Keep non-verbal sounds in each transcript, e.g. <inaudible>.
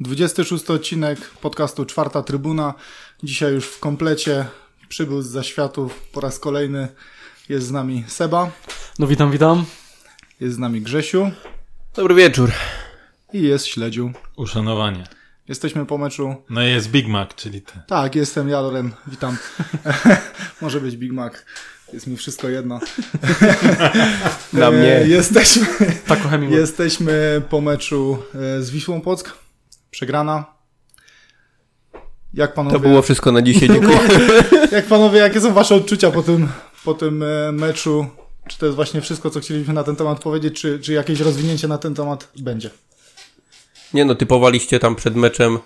Dwudziesty szósty odcinek podcastu Czwarta Trybuna. Dzisiaj już w komplecie przybył z zaświatów po raz kolejny. Jest z nami Seba, No witam, witam. jest z nami Grzesiu Dobry wieczór. i jest Śledziu. Uszanowanie. Jesteśmy po meczu. No i jest Big Mac, czyli ty. Tak, jestem ja, Loren. Witam. <laughs> Może być Big Mac. Jest mi wszystko jedno. <laughs> Dla E, mnie. Jesteśmy, Tak kocham jesteśmy po meczu e, z Wisłą Płock. Przegrana. Jak panowie, To było wszystko na dzisiaj. Dziękuję. <laughs> jak panowie, jakie są wasze odczucia po tym, po tym e, meczu? Czy to jest właśnie wszystko, co chcieliśmy na ten temat powiedzieć, czy, czy jakieś rozwinięcie na ten temat będzie? Nie no, typowaliście tam przed meczem,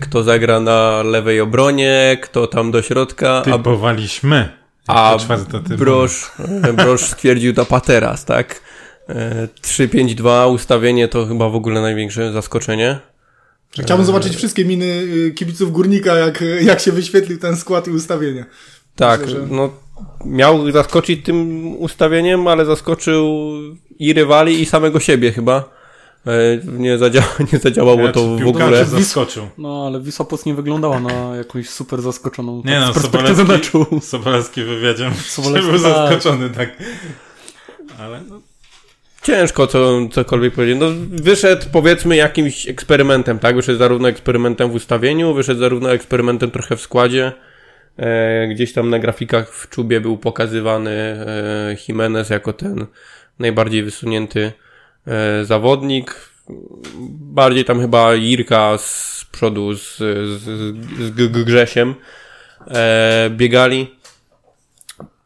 kto zagra na lewej obronie, kto tam do środka, a, Typowaliśmy. A. Broż, e, Broż stwierdził to pateras, tak? E, 3-5-2 ustawienie to chyba w ogóle największe zaskoczenie. Chciałbym zobaczyć wszystkie miny y, kibiców Górnika, jak, jak się wyświetlił ten skład i ustawienie. Tak, Myślę, że- no miał zaskoczyć tym ustawieniem, ale zaskoczył i rywali, i samego siebie chyba. E, Nie, zadziała, <laughs> nie zadziałało Ja, to w ogóle. zaskoczył. No ale Wisła Płock nie wyglądała na jakąś super zaskoczoną Nie tak, no, z perspektywy Sobolewski, meczu. Sobolewski wywiadzie Sobolewski, był tak. zaskoczony, tak. Ale no, Ciężko co, cokolwiek powiedzieć. No, wyszedł powiedzmy jakimś eksperymentem, tak? Wyszedł zarówno eksperymentem w ustawieniu, wyszedł zarówno eksperymentem trochę w składzie. E, gdzieś tam na grafikach w czubie był pokazywany e, Jimenez jako ten najbardziej wysunięty zawodnik. Bardziej tam chyba Irka z przodu z, z, z Grzesiem e, biegali.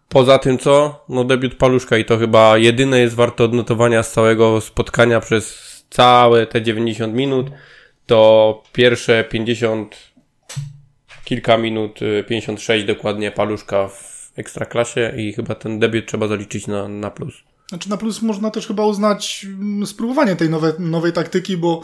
Poza tym co? No debiut Paluszka i to chyba jedyne jest warte odnotowania z całego spotkania przez całe te 90 minut. To pierwsze 50 kilka minut, y, 56 dokładnie Paluszka w ekstraklasie i chyba ten debiut trzeba zaliczyć na, na plus. Znaczy na plus można też chyba uznać mm, spróbowanie tej nowe, nowej taktyki, bo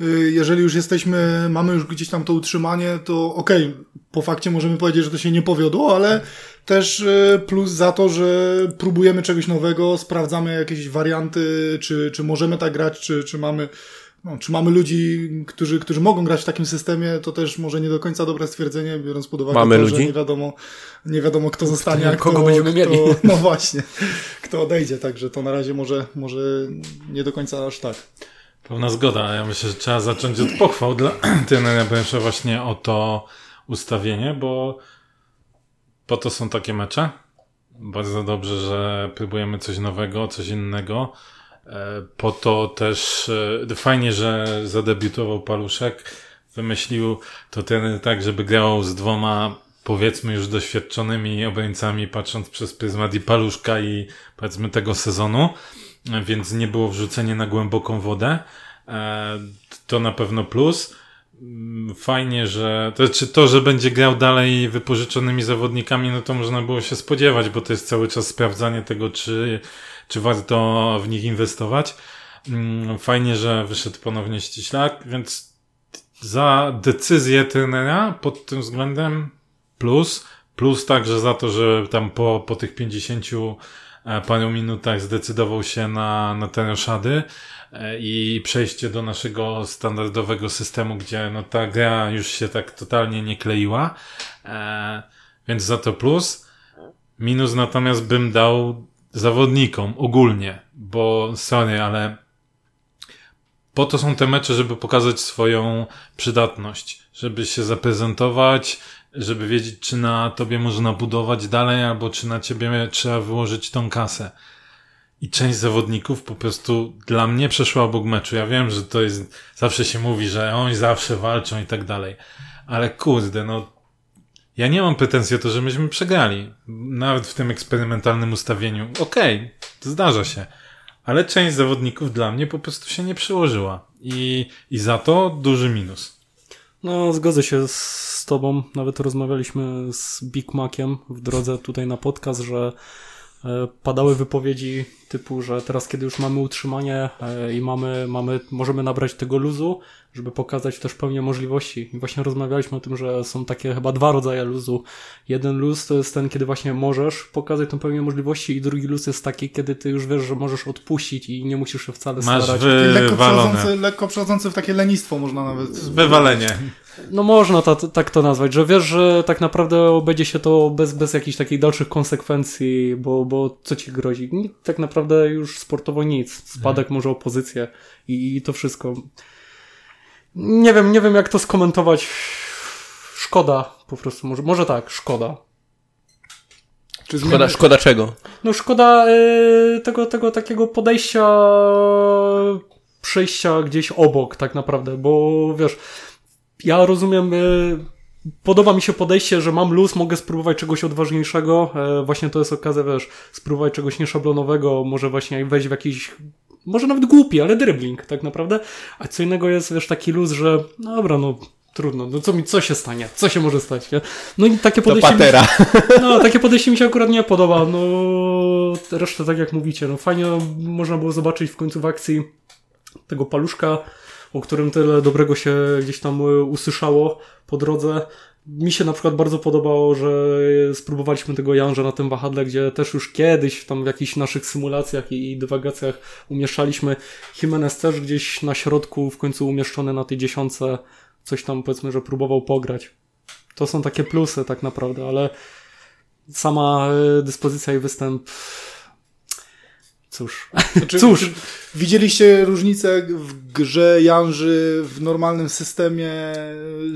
y, jeżeli już jesteśmy, mamy już gdzieś tam to utrzymanie, to okej, po fakcie możemy powiedzieć, że to się nie powiodło, ale też y, plus za to, że próbujemy czegoś nowego, sprawdzamy jakieś warianty, czy, czy możemy tak grać, czy, czy mamy no, czy mamy ludzi, którzy, którzy mogą grać w takim systemie, to też może nie do końca dobre stwierdzenie, biorąc pod uwagę Mamy to, ludzi? że nie wiadomo, nie wiadomo kto zostanie, a kogo kto, będziemy kto, mieli. <laughs> No właśnie, kto odejdzie, także to na razie może, może nie do końca aż tak. pełna zgoda. Ja myślę, że trzeba zacząć od pochwał dla <clears throat> trenera Bęsza właśnie o to ustawienie, bo po to są takie mecze. Bardzo dobrze, że próbujemy coś nowego, coś innego. E, Po to też e, fajnie, że zadebiutował Paluszek. Wymyślił to ten tak, żeby grał z dwoma powiedzmy już doświadczonymi obrońcami, patrząc przez pryzmat i Paluszka i powiedzmy tego sezonu, E, więc nie było wrzucenie na głęboką wodę. To na pewno plus. Mm, Fajnie, że to, czy to, że będzie grał dalej wypożyczonymi zawodnikami, no to można było się spodziewać, bo to jest cały czas sprawdzanie tego, czy, czy warto w nich inwestować. Mm, Fajnie, że wyszedł ponownie ściślak, więc za decyzję trenera pod tym względem plus. Plus także za to, że tam po, po tych 50 e, paru minutach zdecydował się na, na te roszady e, i przejście do naszego standardowego systemu, gdzie no ta gra już się tak totalnie nie kleiła. E, więc za to plus. Minus natomiast bym dał zawodnikom ogólnie, bo sorry, ale po to są te mecze, żeby pokazać swoją przydatność, żeby się zaprezentować, żeby wiedzieć, czy na tobie można budować dalej, albo czy na ciebie trzeba wyłożyć tą kasę. I część zawodników po prostu dla mnie przeszła obok meczu. Ja wiem, że to jest, zawsze się mówi, że oni zawsze walczą i tak dalej. Ale kurde, no, ja nie mam pretensji o to, że myśmy przegrali. Nawet w tym eksperymentalnym ustawieniu. Okej, to zdarza się. Ale część zawodników dla mnie po prostu się nie przyłożyła. I, i za to duży minus. No, zgodzę się z tobą. Nawet rozmawialiśmy z Big Maciem w drodze tutaj na podcast, że e, padały wypowiedzi typu, że teraz kiedy już mamy utrzymanie e, i mamy, mamy, możemy nabrać tego luzu, żeby pokazać też pełnię możliwości. I właśnie rozmawialiśmy o tym, że są takie chyba dwa rodzaje luzu. Jeden luz to jest ten, kiedy właśnie możesz pokazać tą pełnię możliwości i drugi luz jest taki, kiedy ty już wiesz, że możesz odpuścić i nie musisz się wcale Masz starać. Lekko przechodzący, lekko przechodzący w takie lenistwo można nawet. <laughs> Wywalenie. No można ta, tak to nazwać, że wiesz, że tak naprawdę obędzie się to bez, bez jakichś takich dalszych konsekwencji, bo, bo co ci grozi? Tak naprawdę już sportowo nic. Spadek może o pozycję i, i to wszystko. Nie wiem, nie wiem jak to skomentować. Szkoda po prostu, może, może tak, szkoda. Czy Szkoda, szkoda czego? No szkoda y, tego, tego takiego podejścia, przejścia gdzieś obok tak naprawdę, bo wiesz, ja rozumiem, y, podoba mi się podejście, że mam luz, mogę spróbować czegoś odważniejszego, e, właśnie to jest okazja, wiesz, spróbować czegoś nieszablonowego, może właśnie wejść w jakiś, może nawet głupi, ale dribbling tak naprawdę, a co innego jest, wiesz, taki luz, że no dobra, no trudno, no co mi, co się stanie, co się może stać, nie? No i takie To podejście... mi- patera. no, takie podejście mi się akurat nie podoba. No, resztę tak jak mówicie, no fajnie można było zobaczyć w końcu w akcji tego paluszka, o którym tyle dobrego się gdzieś tam y, usłyszało po drodze. Mi się na przykład bardzo podobało, że spróbowaliśmy tego Janża na tym wahadle, gdzie też już kiedyś tam w jakichś naszych symulacjach i dywagacjach umieszczaliśmy. Jimenez też gdzieś na środku, w końcu umieszczony na tej dziesiątce, coś tam powiedzmy, że próbował pograć. To są takie plusy tak naprawdę, ale sama y, dyspozycja i występ. Cóż, <laughs> Czy, cóż. widzieliście różnicę w grze Janży w normalnym systemie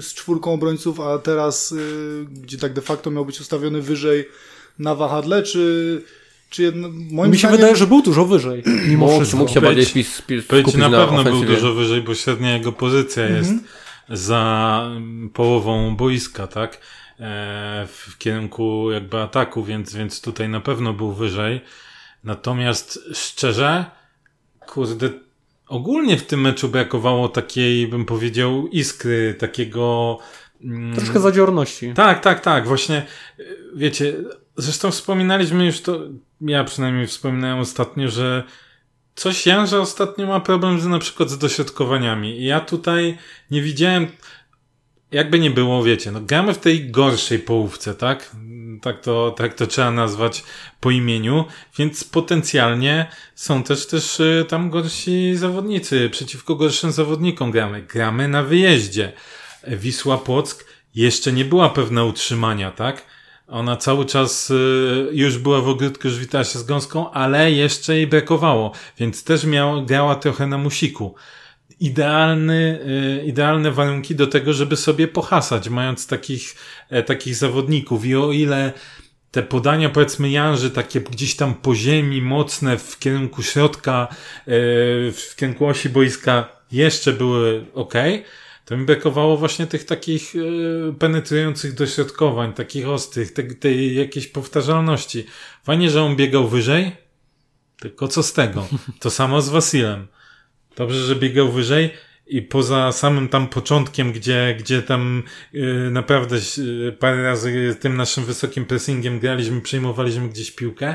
z czwórką obrońców, a teraz, y, gdzie tak de facto miał być ustawiony wyżej na wahadle, czy, czy jedno, moim mi się zdaniem, wydaje, że był dużo wyżej. <clears throat> Mimo Mógł, wszystko. mógł się Być- bardziej spis, spis, Być skupić na pewno był dużo wyżej, bo średnia jego pozycja jest za połową boiska, tak? E, w kierunku jakby ataku, więc, więc tutaj na pewno był wyżej. Natomiast szczerze, kurde, ogólnie w tym meczu brakowało takiej, bym powiedział, iskry, takiego... mm, Troszkę zadziorności. tak, tak, tak. Właśnie, y, wiecie, zresztą wspominaliśmy już to, ja przynajmniej wspominałem ostatnio, że coś Janża ostatnio ma problem z, na przykład z dośrodkowaniami. I ja tutaj nie widziałem, jakby nie było, wiecie, no gramy w tej gorszej połówce, tak? Tak to, tak to trzeba nazwać po imieniu, więc potencjalnie są też też y, tam gorsi zawodnicy, przeciwko gorszym zawodnikom gramy. Gramy na wyjeździe. Wisła Płock jeszcze nie była pewna utrzymania, tak? Ona cały czas y, już była w ogródku, już witała się z gąską, ale jeszcze jej brakowało, więc też miała, grała trochę na musiku. Idealny, y, idealne warunki do tego, żeby sobie pohasać, mając takich, e, takich zawodników. I o ile te podania, powiedzmy, Janży, takie gdzieś tam po ziemi, mocne w kierunku środka, e, w kierunku osi boiska, jeszcze były ok, to mi brakowało właśnie tych takich e, penetrujących dośrodkowań, takich ostrych, tej, tej jakiejś powtarzalności. Fajnie, że on biegał wyżej, tylko co z tego? To samo z Wasilem. Dobrze, że biegał wyżej i poza samym tam początkiem, gdzie, gdzie tam yy, naprawdę yy, parę razy tym naszym wysokim pressingiem graliśmy, przejmowaliśmy gdzieś piłkę,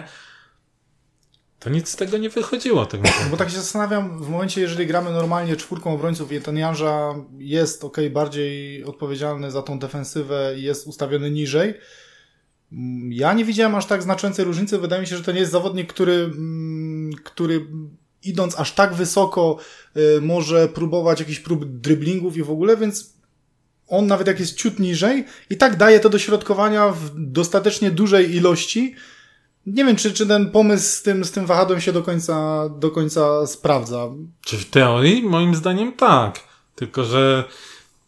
to nic z tego nie wychodziło. Tak. Bo tak się zastanawiam, w momencie, jeżeli gramy normalnie czwórką obrońców i ten Janża jest ok, bardziej odpowiedzialny za tą defensywę i jest ustawiony niżej, mm, ja nie widziałem aż tak znaczącej różnicy. Wydaje mi się, że to nie jest zawodnik, który, mm, który idąc aż tak wysoko y, może próbować jakichś prób driblingów i w ogóle, więc on nawet jak jest ciut niżej i tak daje te dośrodkowania w dostatecznie dużej ilości, nie wiem, czy, czy ten pomysł z tym, z tym wahadłem się do końca, do końca sprawdza. Czy w teorii? Moim zdaniem tak. Tylko, że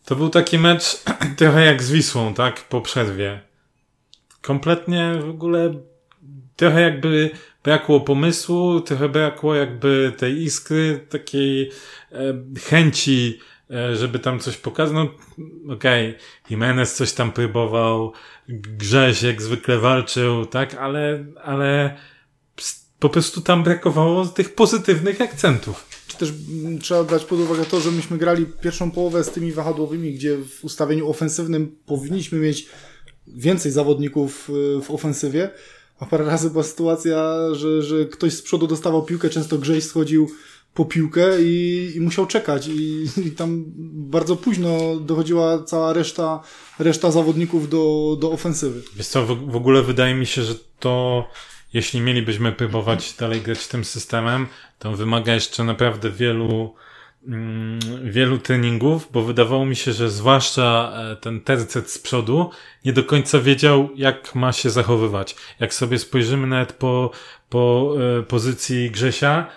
to był taki mecz <clears throat> trochę jak z Wisłą, tak? Po przerwie. Kompletnie w ogóle trochę jakby brakło pomysłu, trochę brakło jakby tej iskry, takiej e, chęci, e, żeby tam coś pokazać. No okej, okay. Jimenez coś tam próbował, Grześ jak zwykle walczył, tak? Ale, ale po prostu tam brakowało tych pozytywnych akcentów. Czy też m, trzeba brać pod uwagę to, że myśmy grali pierwszą połowę z tymi wahadłowymi, gdzie w ustawieniu ofensywnym powinniśmy mieć więcej zawodników y, w ofensywie, a parę razy była sytuacja, że, że ktoś z przodu dostawał piłkę, często Grześ schodził po piłkę i, i musiał czekać i, i tam bardzo późno dochodziła cała reszta, reszta zawodników do, do ofensywy. Wiesz co, w, w ogóle wydaje mi się, że to jeśli mielibyśmy próbować dalej grać tym systemem, to wymaga jeszcze naprawdę wielu wielu treningów, bo wydawało mi się, że zwłaszcza e, ten tercet z przodu nie do końca wiedział, jak ma się zachowywać. Jak sobie spojrzymy nawet po, po e, pozycji Grzesia,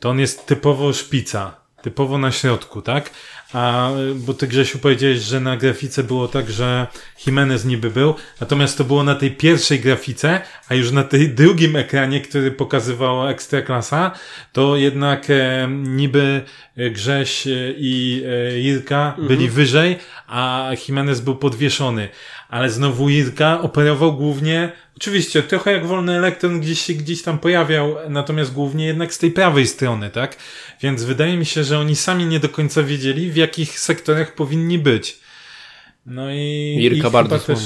to on jest typowo szpica, typowo na środku, tak? A, bo ty Grzesiu powiedziałeś, że na grafice było tak, że Jimenez niby był, natomiast to było na tej pierwszej grafice, a już na tej drugim ekranie, który pokazywało Ekstraklasa, to jednak e, niby Grześ e, i e, Irka byli mhm. wyżej, a Jimenez był podwieszony. Ale znowu Irka operował głównie Oczywiście, trochę jak wolny elektron gdzieś się gdzieś tam pojawiał, natomiast głównie jednak z tej prawej strony, tak? Więc wydaje mi się, że oni sami nie do końca wiedzieli, w jakich sektorach powinni być. No i. Irka bardzo też,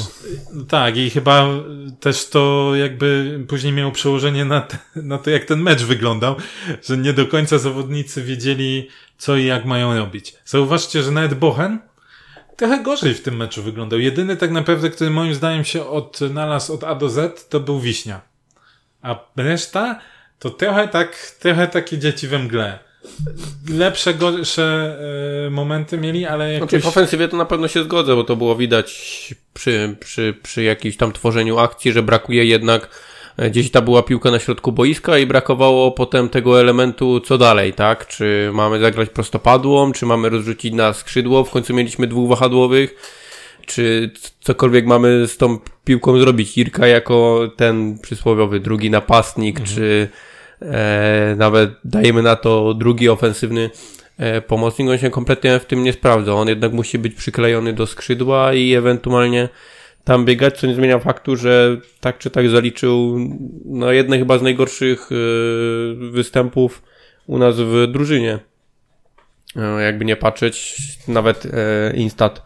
Tak, i chyba też to jakby później miało przełożenie na, te, na to, jak ten mecz wyglądał, że nie do końca zawodnicy wiedzieli, co i jak mają robić. Zauważcie, że nawet Bochen trochę gorzej w tym meczu wyglądał. Jedyny tak naprawdę, który moim zdaniem się odnalazł od A do Z, to był Wiśnia. A reszta to trochę tak, trochę takie dzieci we mgle. Lepsze, gorsze e, momenty mieli, ale jakoś... Znaczy w ofensywie to na pewno się zgodzę, bo to było widać przy, przy, przy jakimś tam tworzeniu akcji, że brakuje jednak gdzieś ta była piłka na środku boiska i brakowało potem tego elementu co dalej, tak? Czy mamy zagrać prostopadłą, czy mamy rozrzucić na skrzydło, w końcu mieliśmy dwóch wahadłowych, czy cokolwiek mamy z tą piłką zrobić. Irka jako ten przysłowiowy drugi napastnik, mhm. czy e, nawet dajemy na to drugi ofensywny e, pomocnik, on się kompletnie w tym nie sprawdza. On jednak musi być przyklejony do skrzydła i ewentualnie tam biegać, co nie zmienia faktu, że tak czy tak zaliczył no jedne chyba z najgorszych yy, występów u nas w drużynie. Yy, jakby nie patrzeć, nawet yy, Instat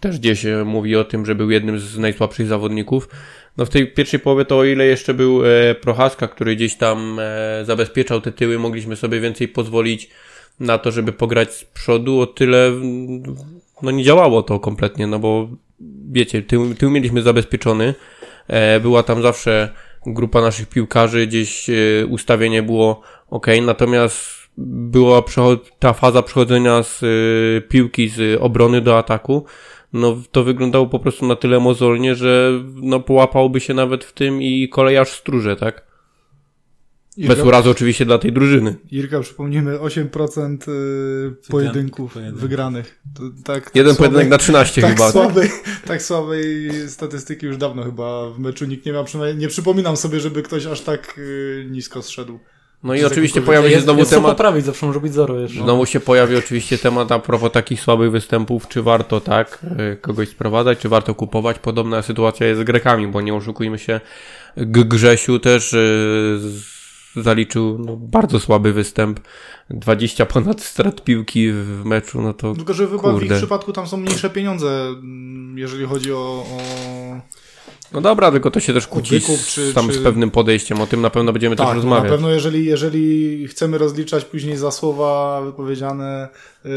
też gdzieś mówi o tym, że był jednym z najsłabszych zawodników. No w tej pierwszej połowie to o ile jeszcze był Prochaska, który gdzieś tam zabezpieczał te tyły, mogliśmy sobie więcej pozwolić na to, żeby pograć z przodu, o tyle no nie działało to kompletnie, no bo wiecie, tył, tył mieliśmy zabezpieczony, e, była tam zawsze grupa naszych piłkarzy, gdzieś e, ustawienie było ok, natomiast była ta faza przechodzenia z e, piłki z obrony do ataku, no to wyglądało po prostu na tyle mozolnie, że no połapałby się nawet w tym i kolejarz stróże, tak? Irka, Bez urazu oczywiście dla tej drużyny. Irka, przypomnijmy, 8% y, pojedynków wygranych. To, tak, Jeden słabej, pojedynek na 13 tak chyba. Słabej, tak? tak słabej statystyki już dawno chyba w meczu nikt nie miał. Przynajmniej nie przypominam sobie, żeby ktoś aż tak y, nisko zszedł. No i oczywiście pojawi się znowu jest temat. poprawić, zawsze może być zero jeszcze. Znowu się pojawi oczywiście temat a propos takich słabych występów, czy warto tak y, kogoś sprowadzać, czy warto kupować. Podobna sytuacja jest z Grekami, bo nie oszukujmy się, G Grzesiu też z zaliczył no, bardzo słaby występ. 20 ponad strat piłki w meczu, no to. Tylko, że chyba w ich przypadku tam są mniejsze pieniądze, mm, jeżeli chodzi o. o... No dobra, tylko to się też kłóci wykup, czy, tam czy... z pewnym podejściem. O tym na pewno będziemy tak, też rozmawiać. Na pewno, jeżeli, jeżeli chcemy rozliczać później za słowa wypowiedziane,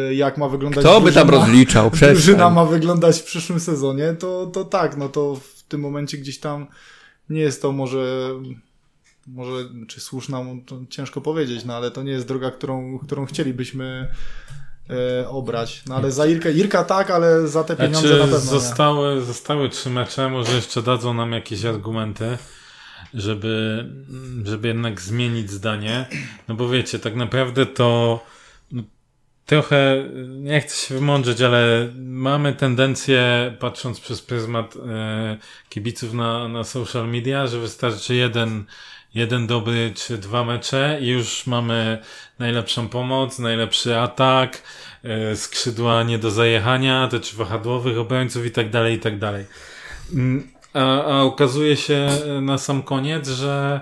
y, jak ma wyglądać. Kto by tam rozliczał? <laughs> Przestań. Drużyna ma wyglądać w przyszłym sezonie, to, to tak, no to w tym momencie gdzieś tam nie jest to może może czy słuszna, to ciężko powiedzieć, no ale to nie jest droga, którą, którą chcielibyśmy e, obrać. No ale za Irkę, Irka tak, ale za te pieniądze znaczy, na pewno zostały, nie. zostały trzy mecze, może jeszcze dadzą nam jakieś argumenty, żeby, żeby jednak zmienić zdanie. No bo wiecie, tak naprawdę to no, trochę, nie chcę się wymądrzeć, ale mamy tendencję, patrząc przez pryzmat e, kibiców na, na social media, że wystarczy jeden jeden dobry czy dwa mecze i już mamy najlepszą pomoc, najlepszy atak, yy, skrzydła nie do zajechania, te czy wahadłowych obrońców i tak dalej, i tak dalej. Mm, a, a okazuje się na sam koniec, że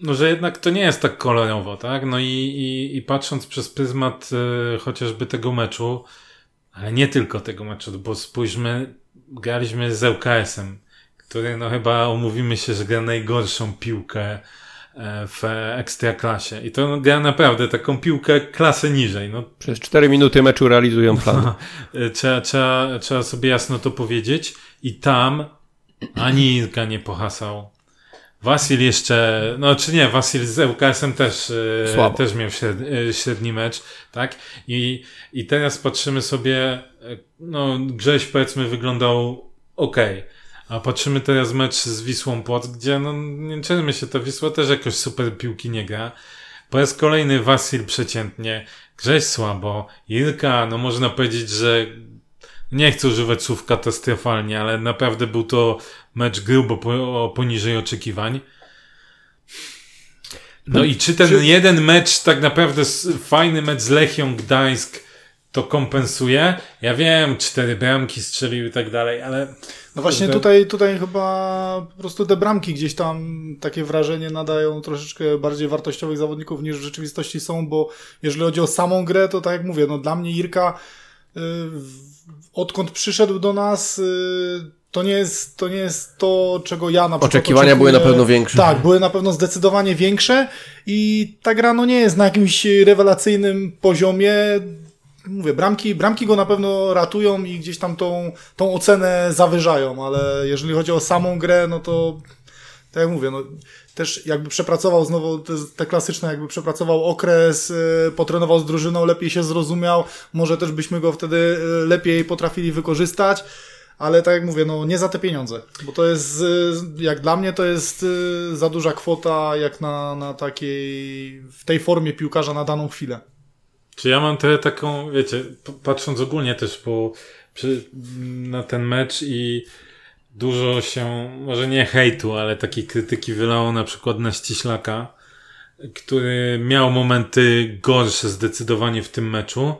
no, że jednak to nie jest tak kolorowo, tak? No i, i, i patrząc przez pryzmat y, chociażby tego meczu, ale nie tylko tego meczu, bo spójrzmy, graliśmy z ŁKS-em który no chyba omówimy się, że gra najgorszą piłkę e, w ekstraklasie. I to no, gra naprawdę taką piłkę klasę niżej. No, Przez 4 minuty meczu realizują plan. <laughs> E, trzeba, trzeba, trzeba sobie jasno to powiedzieć. I tam ani Ilka nie pohasał. Wasil jeszcze, no czy nie, Wasil z ŁKS-em też, e, Słabo. też miał średni, średni mecz, tak? I, I teraz patrzymy sobie, no Grześ powiedzmy wyglądał ok, a patrzymy teraz mecz z Wisłą Płoc, gdzie no nie czujemy się, ta Wisła też jakoś super piłki nie gra. Po raz kolejny Wasil przeciętnie, Grześ słabo, Ilka, no można powiedzieć, że nie chcę używać słów katastrofalnie, ale naprawdę był to mecz grubo po, poniżej oczekiwań. No i czy ten jeden mecz, tak naprawdę fajny mecz z Lechią Gdańsk to kompensuje? Ja wiem, cztery bramki strzelił i tak dalej, ale No właśnie Kurde. tutaj, tutaj chyba po prostu te bramki gdzieś tam takie wrażenie nadają troszeczkę bardziej wartościowych zawodników niż w rzeczywistości są, bo jeżeli chodzi o samą grę, to tak jak mówię, no dla mnie Irka y, w- odkąd przyszedł do nas y, to nie jest to, nie jest to czego ja na przykład Oczekiwania oczekuję. były na pewno większe. Tak, były na pewno zdecydowanie większe i ta gra no nie jest na jakimś rewelacyjnym poziomie. Mówię, bramki, bramki go na pewno ratują i gdzieś tam tą, tą ocenę zawyżają, ale jeżeli chodzi o samą grę, no to tak jak mówię, no też jakby przepracował znowu te, te klasyczne, jakby przepracował okres, y, potrenował z drużyną, lepiej się zrozumiał, może też byśmy go wtedy y, lepiej potrafili wykorzystać. Ale tak jak mówię, no nie za te pieniądze, bo to jest, y, jak dla mnie, to jest y, za duża kwota, jak na, na takiej, w tej formie piłkarza na daną chwilę. Czy ja mam tyle taką, wiecie, patrząc ogólnie też po, przy, na ten mecz i dużo się, może nie hejtu, ale takiej krytyki wylało na przykład na Ściślaka, który miał momenty gorsze zdecydowanie w tym meczu.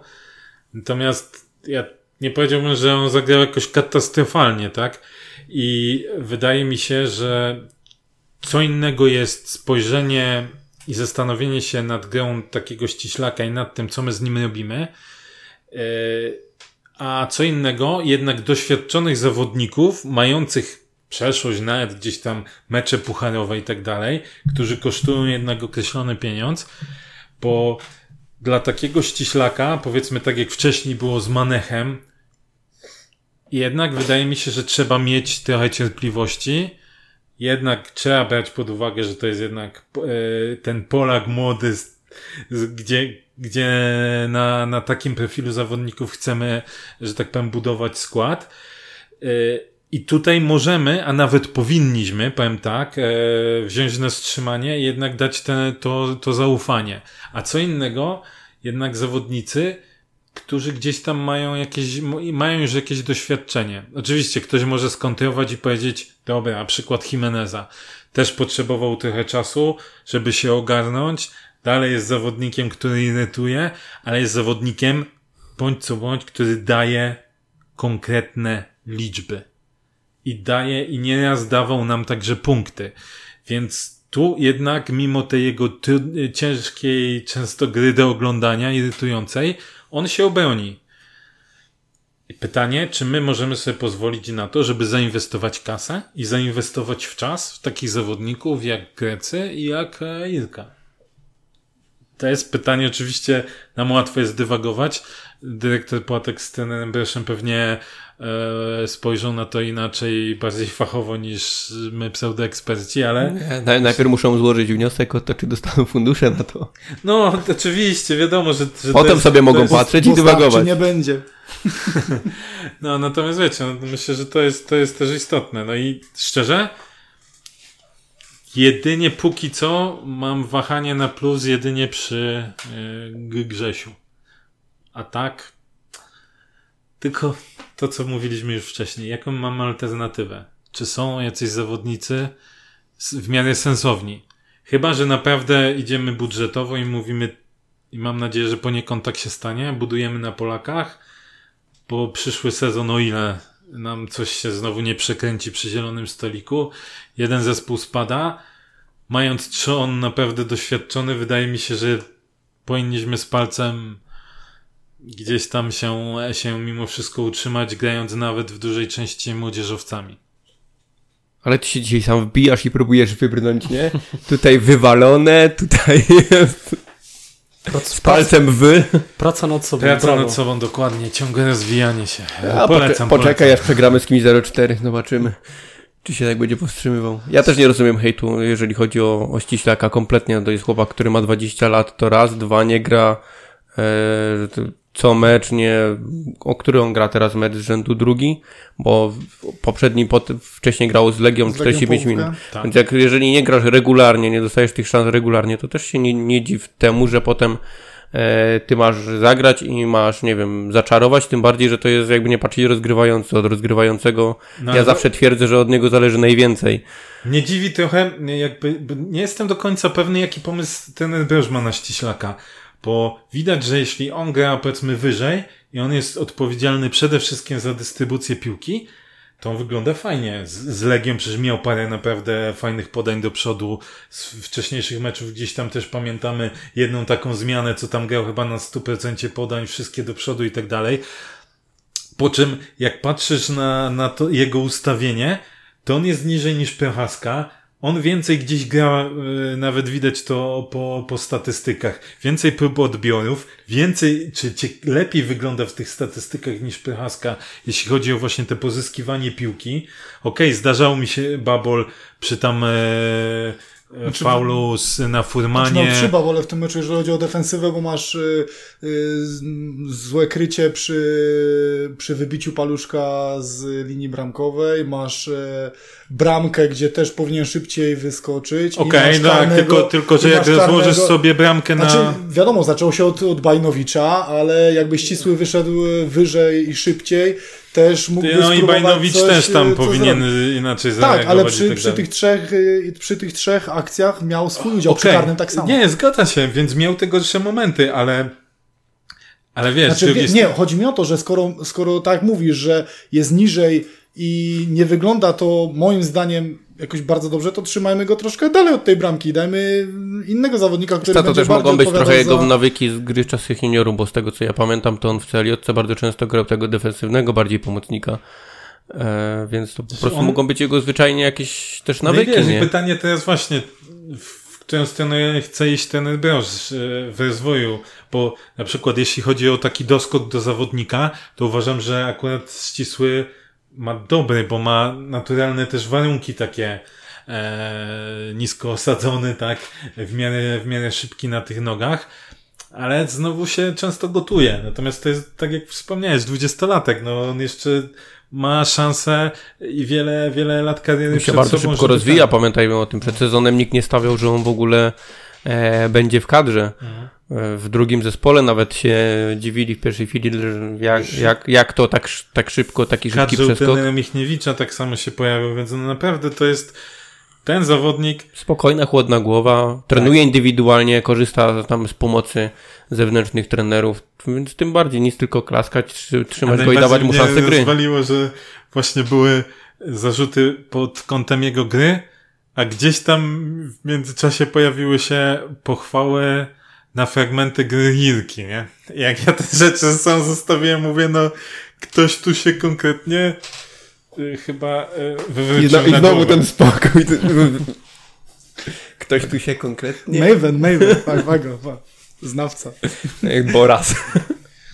Natomiast ja nie powiedziałbym, że on zagrał jakoś katastrofalnie, tak? I wydaje mi się, że co innego jest spojrzenie i zastanowienie się nad grą takiego ściślaka i nad tym, co my z nim robimy. Yy, A co innego, jednak doświadczonych zawodników, mających przeszłość, nawet gdzieś tam mecze pucharowe i tak dalej, którzy kosztują jednak określony pieniądz, bo dla takiego ściślaka, powiedzmy tak jak wcześniej było z Manechem, jednak wydaje mi się, że trzeba mieć trochę cierpliwości, jednak trzeba brać pod uwagę, że to jest jednak e, ten Polak młody, gdzie, gdzie na, na takim profilu zawodników chcemy, że tak powiem, budować skład. E, I tutaj możemy, a nawet powinniśmy, powiem tak, e, wziąć na wstrzymanie jednak dać te, to, to zaufanie. A co innego, jednak zawodnicy, którzy gdzieś tam mają jakieś, mają już jakieś doświadczenie. Oczywiście ktoś może skontrować i powiedzieć, dobra, a przykład Jimeneza. Też potrzebował trochę czasu, żeby się ogarnąć. Dalej jest zawodnikiem, który irytuje, ale jest zawodnikiem, bądź co bądź, który daje konkretne liczby. I daje, i nieraz dawał nam także punkty. Więc tu jednak, mimo tej jego ciężkiej, często gry do oglądania, irytującej, on się obroni. I pytanie, czy my możemy sobie pozwolić na to, żeby zainwestować kasę i zainwestować w czas w takich zawodników jak Grecy i jak e, Ilka? To jest pytanie, oczywiście nam łatwo jest dywagować. Dyrektor Płatek z trenerem Breszem pewnie e, spojrzą na to inaczej, bardziej fachowo niż my pseudoeksperci, ale Nie, naj- Najpierw muszą złożyć wniosek o to, czy dostaną fundusze na to. no, oczywiście, wiadomo, że, że Potem jest, sobie mogą jest, patrzeć i dywagować. nie będzie. <laughs> No, natomiast wiecie, no, myślę, że to jest, to jest też istotne. No i szczerze, jedynie póki co mam wahanie na plus jedynie przy yy, Grzesiu. A tak, tylko to, co mówiliśmy już wcześniej. Jaką mam alternatywę? Czy są jacyś zawodnicy w miarę sensowni? Chyba, że naprawdę idziemy budżetowo i mówimy, i mam nadzieję, że poniekąd tak się stanie, budujemy na Polakach, bo przyszły sezon, o ile nam coś się znowu nie przekręci przy zielonym stoliku, jeden zespół spada, mając trzon naprawdę doświadczony, wydaje mi się, że powinniśmy z palcem gdzieś tam się, się mimo wszystko utrzymać, grając nawet w dużej części młodzieżowcami. Ale ty się dzisiaj sam wbijasz i próbujesz wybrnąć, nie? Tutaj wywalone, tutaj z palcem wy. Praca nad sobą. Praca brawo. nad sobą, dokładnie, ciągłe rozwijanie się. A polecam, poczekaj, polecam. aż przegramy z kimś 0-4, zobaczymy. Czy się tak będzie powstrzymywał. Ja też nie rozumiem hejtu, jeżeli chodzi o, o ściślaka kompletnie. To jest chłopak, który ma 20 lat, to raz, dwa, nie gra e, to co mecz, nie, o który on gra teraz mecz z rzędu drugi, bo poprzedni, pot, wcześniej grał z Legią Z Legią 45 połówkę. minut. Tak. Więc jak, jeżeli nie grasz regularnie, nie dostajesz tych szans regularnie, to też się nie, nie dziw temu, że potem e, ty masz zagrać i masz, nie wiem, zaczarować, tym bardziej, że to jest jakby nie patrzeć rozgrywający. Od rozgrywającego No, ja zawsze twierdzę, że od niego zależy najwięcej. Mnie dziwi trochę, nie, jakby, nie jestem do końca pewny, jaki pomysł ten Broż ma na ściślaka. Bo widać, że jeśli on gra powiedzmy wyżej i on jest odpowiedzialny przede wszystkim za dystrybucję piłki, to on wygląda fajnie. Z, z Legią przecież miał parę naprawdę fajnych podań do przodu. Z wcześniejszych meczów gdzieś tam też pamiętamy jedną taką zmianę, co tam grał chyba na 100% podań, wszystkie do przodu i tak dalej. Po czym, jak patrzysz na, na to jego ustawienie, to on jest niżej niż Prochaska. On więcej gdzieś gra, y, nawet widać to po, po statystykach. Więcej prób odbiorów, więcej, czy, czy lepiej wygląda w tych statystykach niż Prochaska, jeśli chodzi o właśnie te pozyskiwanie piłki. Okej, zdarzało mi się Babol przy tam e, e, Znaczy, faulu z, na Znaczy, miał Furmanie. trzy bawole w tym meczu, jeżeli chodzi o defensywę, bo masz y, y, złe krycie przy, przy wybiciu paluszka z linii bramkowej, masz y, bramkę, gdzie też powinien szybciej wyskoczyć. Okej, masz no tak, tylko, tylko że jak rozłożysz sobie bramkę na... Znaczy, wiadomo, zaczęło się od, od Bajnowicza, ale jakby ścisły wyszedł wyżej i szybciej, też mógłby No i Bajnowicz coś, też tam co powinien zrobić. inaczej zareagować. Tak, ale przy, tak przy, tych trzech, y, przy tych trzech akcjach miał swój udział, przy Okej. karnym tak samo. Nie, zgadza się, więc miał te gorsze momenty, ale ale wiesz, Znaczy, jest... nie, chodzi mi o to, że skoro, skoro tak mówisz, że jest niżej i nie wygląda to moim zdaniem jakoś bardzo dobrze, to trzymajmy go troszkę dalej od tej bramki. Dajmy innego zawodnika, który To, to będzie też mogą być trochę jego za... nawyki z gry z czasów juniorów, bo z tego co ja pamiętam, to on w CLJ bardzo często grał tego defensywnego, bardziej pomocnika. E, więc to po prostu Znaczy on- mogą być jego zwyczajnie jakieś też No nawyki, wiesz, i nie? pytanie teraz właśnie, w którą stronę chce iść ten broż e, w rozwoju, bo na przykład jeśli chodzi o taki doskok do zawodnika, to uważam, że akurat ścisły ma dobry, bo ma naturalne też warunki takie e, nisko osadzony, tak, w miarę, w miarę szybki na tych nogach, ale znowu się często gotuje. Natomiast to jest, tak jak wspomniałeś, dwudziestolatek, no on jeszcze ma szansę i wiele, wiele lat kariery On się bardzo szybko rozwija, tak. pamiętajmy o tym. Przed sezonem nikt nie stawiał, że on w ogóle e, będzie w kadrze. Mhm. W drugim zespole nawet się dziwili w pierwszej chwili, jak, jak, jak to tak, tak szybko, taki szybki Kadrze u przeskok. Michniewicza tak samo się pojawił, więc no naprawdę to jest ten zawodnik, Spokojna, chłodna głowa, trenuje indywidualnie, korzysta tam z pomocy zewnętrznych trenerów, więc tym bardziej nic tylko klaskać, trzy- trzymać go i dawać mu szansę gry. rozwaliło, że właśnie były zarzuty pod kątem jego gry, a gdzieś tam w międzyczasie pojawiły się pochwały na fragmenty gry Jirki, nie? Jak ja te rzeczy sam zostawiłem, mówię, no ktoś tu się konkretnie y, chyba y, I, wywrócił I na znowu głowę. ten spokój. Ktoś tu się konkretnie... Maven, Maven, tak, waga, wa- znawca. Boraz.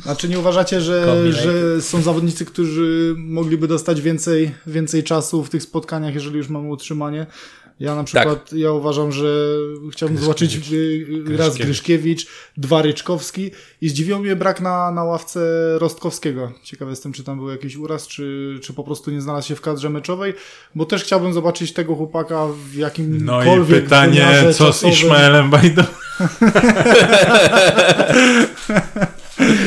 Znaczy nie uważacie, że, że są zawodnicy, którzy mogliby dostać więcej, więcej czasu w tych spotkaniach, jeżeli już mamy utrzymanie? Ja na przykład, ja uważam, że chciałbym zobaczyć y, y, raz Gryszkiewicz, dwa Ryczkowski i zdziwił mnie brak na, na ławce Rostkowskiego. Ciekawy jestem, czy tam był jakiś uraz, czy, czy po prostu nie znalazł się w kadrze meczowej, bo też chciałbym zobaczyć tego chłopaka w No jakimkolwiek i pytanie, co z. Ismaelem Bajdą?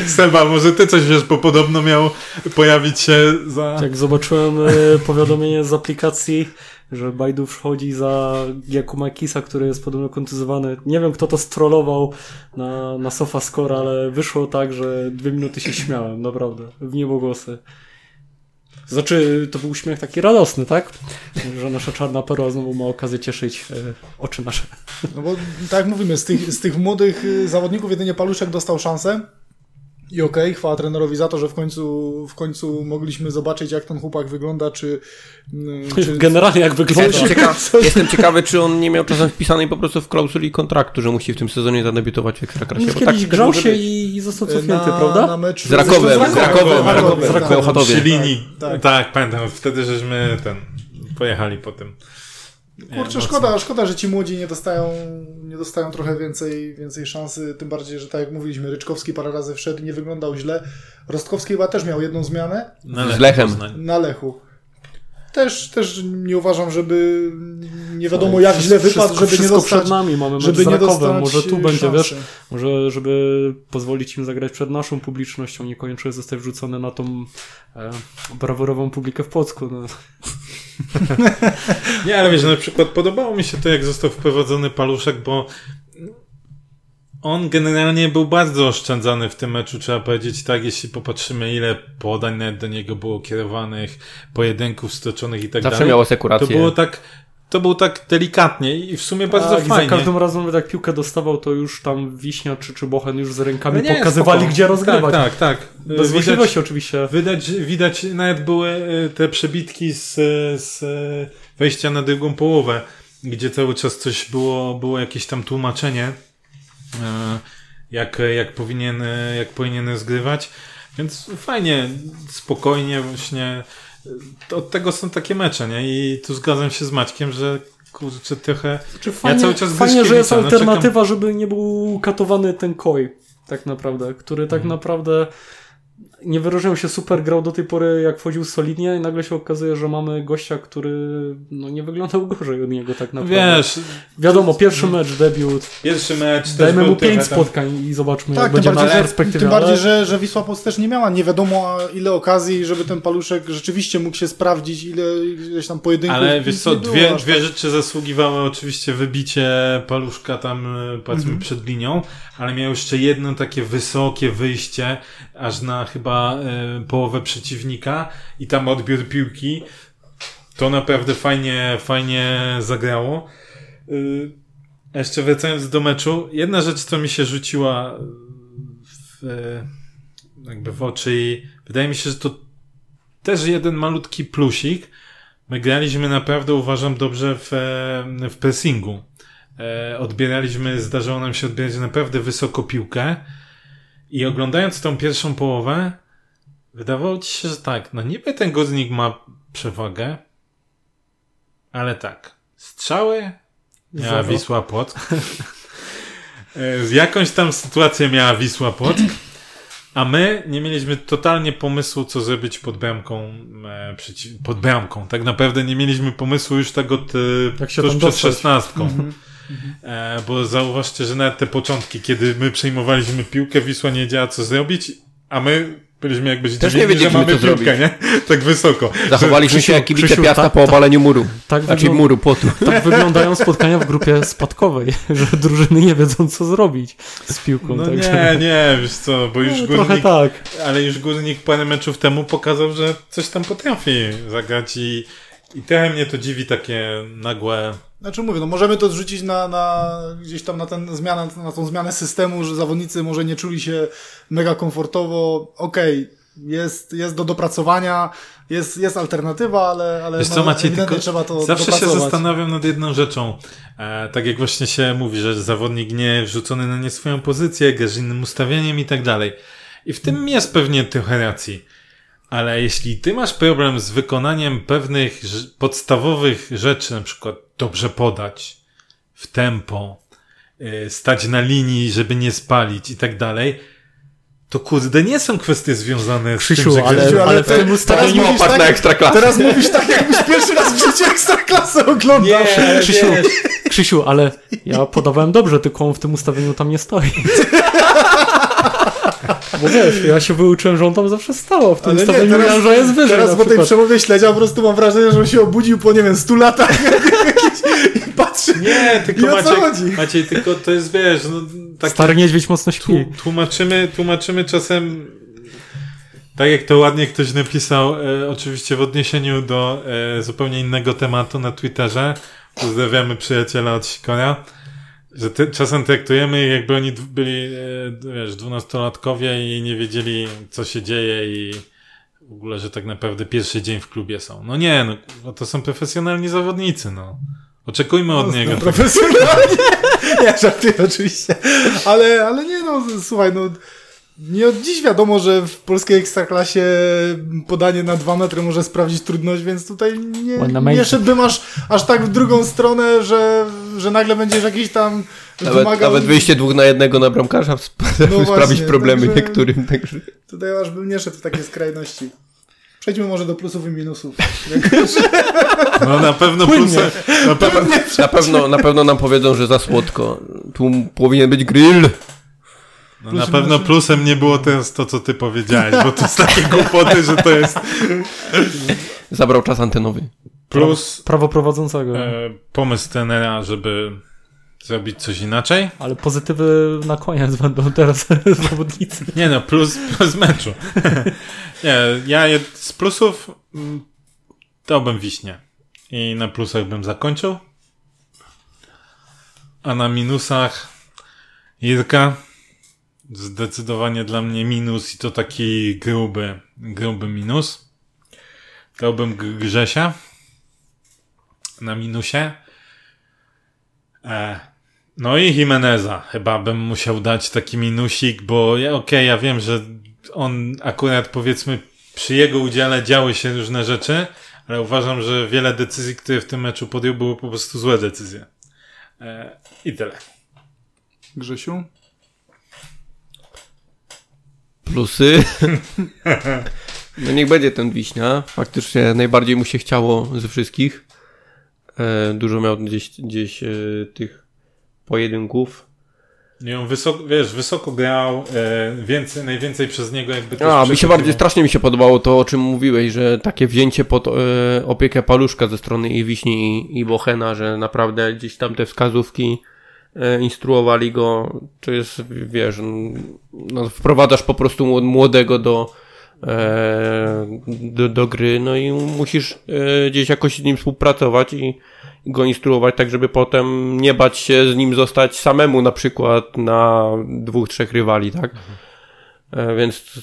Seba, może ty coś wiesz, bo podobno miał pojawić się za... Jak zobaczyłem e, powiadomienie z aplikacji, że Baidu wchodzi za Jakuma Kisa, który jest podobno kontuzowany. Nie wiem, kto to strollował na, na SofaScore, ale wyszło tak, że dwie minuty się śmiałem, naprawdę, w niebogłosy. Znaczy, to był uśmiech taki radosny, tak? Że nasza czarna perła znowu ma okazję cieszyć e, oczy nasze. No bo tak jak mówimy, z tych, z tych młodych y, zawodników jedynie Paluszek dostał szansę. I okej, okay, chwała trenerowi za to, że w końcu, w końcu mogliśmy zobaczyć, jak ten chłopak wygląda, czy... mm, czy <laughs> Generalnie jak wygląda. Jestem, <laughs> ciekaw, jestem ciekawy, czy on nie miał czasem wpisanej po prostu w klauzuli kontraktu, że musi w tym sezonie zadebiutować w Ekstraklasie. No, kiedyś tak, grał się i, i został cofnięty, na, prawda? Na meczu z Rakowem, z Rakowem, z Rakowem, Przy linii. Tak, tak. tak, pamiętam. Wtedy żeśmy ten, pojechali po tym. Kurczę, szkoda, szkoda, że ci młodzi nie dostają, nie dostają trochę więcej, więcej szansy, tym bardziej, że tak jak mówiliśmy, Ryczkowski parę razy wszedł, nie wyglądał źle. Rostkowski chyba też miał jedną zmianę. Na z Lechem. Na Lechu. Też, też nie uważam, żeby nie wiadomo jak źle wypadł, żeby wszystko nie dostać, przed nami, mamy żeby nie dostać może tu będzie, szansy. wiesz, może żeby pozwolić im zagrać przed naszą publicznością, niekoniecznie zostać wrzucony na tą e, brawurową publikę w Płocku. No. <laughs> nie, ale wiesz, na przykład podobało mi się to, jak został wprowadzony paluszek, bo on generalnie był bardzo oszczędzany w tym meczu, trzeba powiedzieć tak, jeśli popatrzymy, ile podań nawet do niego było kierowanych, pojedynków stoczonych i tak Zawsze dalej. miał asekurację. To było tak, to było tak delikatnie i w sumie bardzo tak, fajnie. za każdym razem, jak piłkę dostawał, to już tam Wiśnia czy, czy Bochen już z rękami No nie, pokazywali, spoko. gdzie rozgrywać. Tak, tak, tak. Bez wątpliwości oczywiście. Widać, widać, nawet były e, te przebitki z, z e, wejścia na drugą połowę, gdzie cały czas coś było, było jakieś tam tłumaczenie, e, jak, jak, powinien, jak powinien zgrywać. Więc fajnie, spokojnie właśnie. Od tego są takie mecze, nie? I tu zgadzam się z Maćkiem, że kurczę, trochę. Czy fajnie, ja cały czas fajnie że jest no, alternatywa, czekam... żeby nie był katowany ten koi, tak naprawdę, który tak Mhm. naprawdę nie wyróżniał się super, grał do tej pory jak wchodził solidnie i nagle się okazuje, że mamy gościa, który no, nie wyglądał gorzej od niego tak naprawdę. Wiesz, Wiadomo, pierwszy mecz, debiut. pierwszy mecz. Dajmy mu pięć tam... spotkań i zobaczmy, Tak, jak tym będzie bardziej, na że, perspektywie. tym bardziej ale- że, że Wisła Płock też nie miała nie wiadomo ile okazji, żeby ten paluszek rzeczywiście mógł się sprawdzić, ile ileś tam pojedynków. Ale wiesz co, nie było dwie, dwie tak. rzeczy zasługiwały oczywiście wybicie paluszka tam e, powiedzmy Mhm. przed linią, ale miał jeszcze jedno takie wysokie wyjście aż na chyba e, połowę przeciwnika i tam odbiór piłki. To naprawdę fajnie, fajnie zagrało. A jeszcze wracając do meczu, jedna rzecz, co mi się rzuciła w, e, jakby w oczy i wydaje mi się, że to też jeden malutki plusik. My graliśmy naprawdę, uważam, dobrze w, e, w pressingu. E, Odbieraliśmy, zdarzało nam się odbierać naprawdę wysoko piłkę i oglądając tą pierwszą połowę, wydawało ci się, że tak, no niby ten górnik ma przewagę, ale tak, strzały miała. Wisła Płock. <laughs> Z jakąś tam sytuację miała Wisła Płock. A my nie mieliśmy totalnie pomysłu, co zrobić pod bramką, e, przeciw, pod bramką. Tak naprawdę nie mieliśmy pomysłu już tak od e, się tuż przed szesnastką. E, bo zauważcie, że nawet te początki, kiedy my przejmowaliśmy piłkę, Wisła nie wiedziała co zrobić, a my byliśmy jakby zdziwieni, że mamy piłkę, zrobić. nie? <laughs> Tak wysoko. Zachowaliśmy się jak kibice Piasta tak, po tak. obaleniu muru. Tak, Znaczy muru, płotu. <laughs> tak wyglądają spotkania w grupie spadkowej, <laughs> że drużyny nie wiedzą, co zrobić z piłką. No także... nie, nie, wiesz co, bo już No, górnik, tak. ale już górnik parę meczów temu pokazał, że coś tam potrafi zagrać i, i trochę mnie to dziwi takie nagłe Znaczy mówię, no możemy to zrzucić na, na gdzieś tam na ten zmianę, na tą zmianę systemu, że zawodnicy może nie czuli się mega komfortowo. Okej, jest, jest do dopracowania, jest, jest alternatywa, ale, ale Wiesz no, co, Maciej, ewidentnie tylko trzeba to zawsze się zastanawiam nad jedną rzeczą. E, tak jak właśnie się mówi, że zawodnik nie wrzucony na nie swoją pozycję, gra z innym ustawieniem i tak dalej. I w tym jest pewnie trochę racji. Ale jeśli ty masz problem z wykonaniem pewnych podstawowych rzeczy, na przykład dobrze podać, w tempo, y, stać na linii, żeby nie spalić i tak dalej, to kurde, nie są kwestie związane z Krzysiu, tym, że ale- grasz- ale w tym ustawieniu- mówisz Patrz na ekstraklasę. Teraz mówisz tak, jakbyś pierwszy raz w życiu ekstraklasę oglądał. Nie, ale Krzysiu, wiesz, Krzysiu, ale ja podawałem dobrze, tylko on w tym ustawieniu tam nie stoi. <laughs> Bo wiesz, ja się wyuczyłem, że on tam zawsze stał, a w tym Ale nie, ustawieniu teraz- Janża jest wyżej Teraz po tej przemowie śledzia po prostu mam wrażenie, że on się obudził po, nie wiem, 100 latach <laughs> i patrzy. Nie, tylko I o co Maciej, chodzi? Maciej, tylko to jest, wiesz, no, tak Stary niedźwiedź mocno śpi. tłu- tłumaczymy, tłumaczymy czasem, tak jak to ładnie ktoś napisał, e, oczywiście w odniesieniu do e, zupełnie innego tematu na Twitterze. Pozdrawiamy przyjaciela od Sikora. Że te, czasem traktujemy ich, jakby oni byli, e, wiesz, dwunastolatkowie i nie wiedzieli, co się dzieje i w ogóle, że tak naprawdę pierwszy dzień w klubie są. No nie, no, bo to są profesjonalni zawodnicy, no. Oczekujmy od niego. No, profesjonalnie. <laughs> nie, żartuję oczywiście. Ale, ale nie no, słuchaj, no nie od dziś wiadomo, że w polskiej ekstraklasie podanie na dwa metry może sprawdzić trudność, więc tutaj nie, nie szedłbym aż, aż tak w drugą stronę, że, że nagle będziesz jakiś tam Nawet, wymagał... nawet wyjście dwóch na jednego na bramkarza <laughs> sp- No sprawić właśnie, problemy także- niektórym. Także. Tutaj aż bym nie szedł w takie skrajności. Przejdźmy może do plusów i minusów. <laughs> No na pewno plusem, na, pewno, Na pewno, na pewno nam powiedzą, że za słodko. Tu powinien być grill. no, na pewno plusem nie było teraz to, co ty powiedziałeś, bo to jest takie <laughs> głupoty, że to jest Zabrał czas antenowy. Plus Prawo prowadzącego. e, pomysł trenera, żeby zrobić coś inaczej. Ale pozytywy na koniec będą teraz <laughs> zawodnicy. Nie no, plus, plus meczu. <laughs> nie, ja z plusów mm, dałbym wiśnie. I na plusach bym zakończył. A na minusach Irka. Zdecydowanie dla mnie minus i to taki gruby, gruby minus. Dałbym Grzesia na minusie. E, no i Jimeneza chyba bym musiał dać taki minusik, bo ja, okej, ja wiem, że on akurat powiedzmy przy jego udziale działy się różne rzeczy, ale uważam, że wiele decyzji, które w tym meczu podjął, były po prostu złe decyzje. E, I tyle. Grzesiu? Plusy. <laughs> No niech będzie ten wiśnia. Faktycznie najbardziej mu się chciało ze wszystkich. E, dużo miał gdzieś, gdzieś e, tych pojedynków. Nie, on wysoko, wiesz, wysoko grał, e, więcej, najwięcej przez niego jakby A, mi się bardziej, strasznie mi się podobało to, o czym mówiłeś, że takie wzięcie pod e, opiekę paluszka ze strony i Wiśni i, i Bochena, że naprawdę gdzieś tam te wskazówki e, instruowali go, to jest, wiesz, no, wprowadzasz po prostu młod- młodego do, do, do gry, no i musisz e, gdzieś jakoś z nim współpracować i go instruować tak, żeby potem nie bać się z nim zostać samemu na przykład na dwóch, trzech rywali, tak? E, więc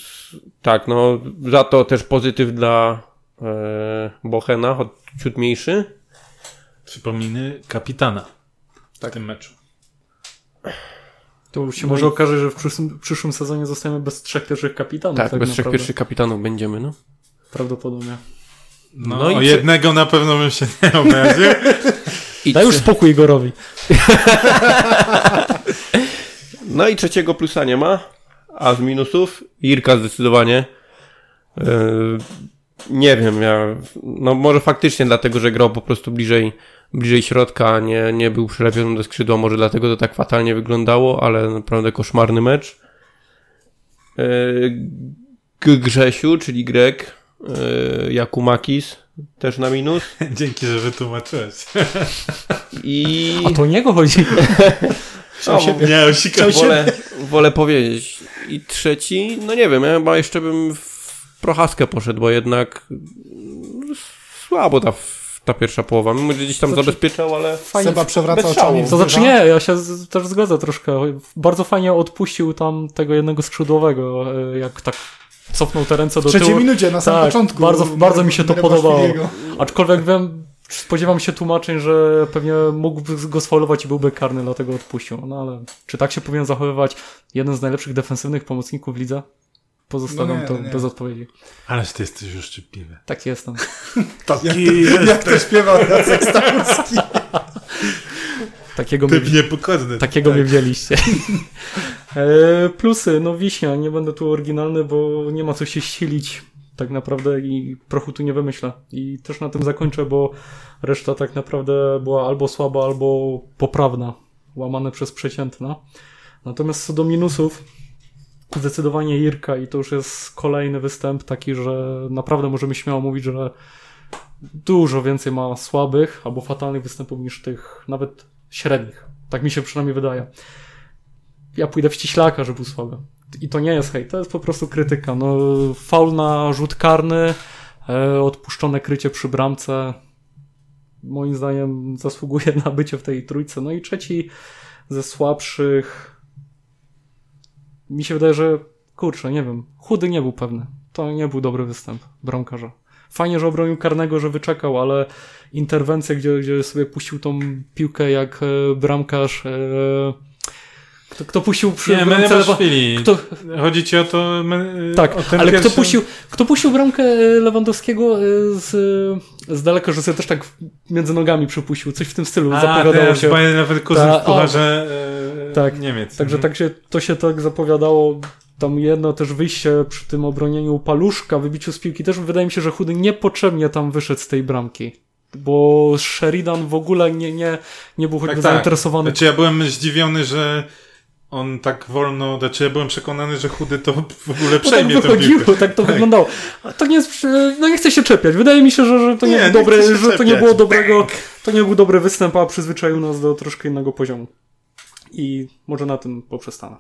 tak, no za to też pozytyw dla e, Bochena, choć ciut mniejszy. Przypomnij kapitana w tym meczu. To się No może i- okaże, że w przyszłym, przyszłym sezonie zostajemy bez trzech pierwszych kapitanów. Tak, bez trzech naprawdę. pierwszych kapitanów będziemy, no. Prawdopodobnie. No, No i o czy- jednego na pewno bym się nie obraził. <laughs> I Daj już spokój Igorowi. <laughs> No i trzeciego plusa nie ma, a z minusów Irka zdecydowanie. E, nie wiem, ja, no może faktycznie dlatego, że grał po prostu bliżej, bliżej środka, nie, nie był przylepiony do skrzydła, może dlatego to tak fatalnie wyglądało, ale naprawdę koszmarny mecz. E, G- Grzesiu, czyli Grek, e, Jakumakis, też na minus. <laughs> Dzięki, że wytłumaczyłeś. I <laughs> A to o niego chodzi. <laughs> O, Nie, osika. wolę, wolę powiedzieć. I trzeci, no nie wiem, ja chyba jeszcze bym w Prochaskę poszedł, bo jednak mm, słabo ta, ta pierwsza połowa. Mimo, że gdzieś tam Znaczy, zabezpieczał, ale Fajnie. Seba przewraca oczami. To znaczy nie, ja się z, też zgodzę troszkę. Bardzo fajnie odpuścił tam tego jednego skrzydłowego, e, jak tak cofnął te ręce W do trzeciej tyłu. minucie, na samym Tak, początku. bardzo- bardzo mi się to podobało. Aczkolwiek wiem, spodziewam się tłumaczeń, że pewnie mógłby go sfaulować i byłby karny, dlatego odpuścił. No ale czy tak się powinien zachowywać jeden z najlepszych defensywnych pomocników w lidze? Pozostawiam No nie, to nie. bez odpowiedzi. Ależ ty jesteś już szczypliwy. Tak jestem. <laughs> Taki Jak to śpiewa Jacek Stachurski. <laughs> Takiego mnie, typ niepokorny. takiego mnie wzięliście. <laughs> e, plusy, no wiśnia, nie będę tu oryginalny, bo nie ma co się silić tak naprawdę i prochu tu nie wymyślę. I też na tym zakończę, bo reszta tak naprawdę była albo słaba, albo poprawna. Łamane przez przeciętna. Natomiast co do minusów, zdecydowanie Irka i to już jest kolejny występ taki, że naprawdę możemy śmiało mówić, że dużo więcej ma słabych albo fatalnych występów niż tych nawet średnich. Tak mi się przynajmniej wydaje. Ja pójdę w ściślaka, że był słaby. I to nie jest hej, to jest po prostu krytyka. No, faul na rzut karny, e, odpuszczone krycie przy bramce. Moim zdaniem zasługuje na bycie w tej trójce. No i trzeci ze słabszych. Mi się wydaje, że kurczę, nie wiem. Chudy nie był pewny. To nie był dobry występ bramkarza. Fajnie, że obronił karnego, że wyczekał, ale interwencja, gdzie, gdzie sobie puścił tą piłkę jak e, bramkarz. E, kto, kto puścił przy Nie, bramce lewa- chwili. kto, Chodzi ci o to... My, tak, o ale kto, pierwszy- puścił, kto puścił bramkę e, Lewandowskiego e, z, z daleka, że sobie też tak między nogami przypuścił, coś w tym stylu A, zapowiadało się. Bayer Leverkusen Ta- w pucharze e, Tak. Niemiec. Także Mhm. tak się, to się tak zapowiadało. Tam jedno też wyjście przy tym obronieniu paluszka, wybiciu z piłki, też wydaje mi się, że Chudy niepotrzebnie tam wyszedł z tej bramki. Bo Sheridan w ogóle nie, nie, nie był choćby Tak, tak. zainteresowany. Znaczy ja byłem zdziwiony, że on tak wolno, znaczy ja byłem przekonany, że chudy to w ogóle Bo tak przejmie tę wychodziło, piłkę. tak to <laughs> Tak. wyglądało. A to nie jest, no nie chcę się czepiać. Wydaje mi się, że, że to nie, Nie, nie dobre, że to nie było dobrego, to nie był dobry występ, a przyzwyczaił nas do troszkę innego poziomu. I może na tym poprzestanę.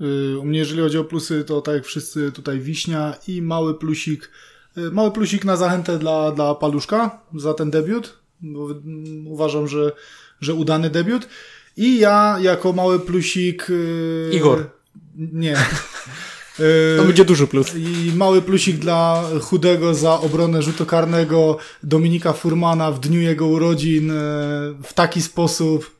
Y, U mnie, jeżeli chodzi o plusy, to tak jak wszyscy tutaj wiśnia i mały plusik. y, Mały plusik na zachętę dla, dla Paluszka za ten debiut. Bo mm, uważam, że, że udany debiut. I ja jako mały plusik. y, Igor. Nie. <laughs> To będzie duży plus. I mały plusik dla Chudego za obronę rzutu karnego Dominika Furmana w dniu jego urodzin w taki sposób.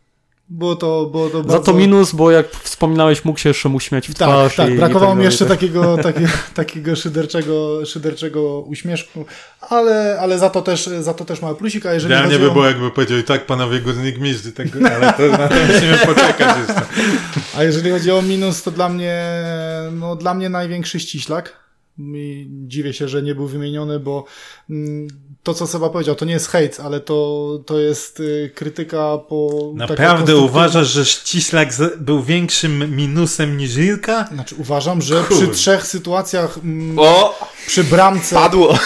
Było to, było to Za bardzo... to minus, bo jak wspominałeś, mógł się jeszcze mu śmiać w twarz. Tak, tak. i- Brakowało i mi tak jeszcze dalej. takiego, <laughs> takiego, takiego szyderczego, szyderczego uśmieszku, ale, ale za, to też, za to też mały plusik, a jeżeli Idealnie chodzi by o, było, jakby powiedział i tak panowie górnik mistrz, tak, ale to na to musimy <laughs> poczekać jeszcze. a jeżeli chodzi o minus, to dla mnie, no dla mnie największy ściślak. I dziwię się, że nie był wymieniony, bo mm, to, co Seba powiedział, to nie jest hejt, ale to, to jest y, krytyka po... Naprawdę uważasz, że Ściślak był większym minusem niż Ilka? Znaczy uważam, że Kurde. przy trzech sytuacjach, mm, O! przy bramce... Padło! <laughs>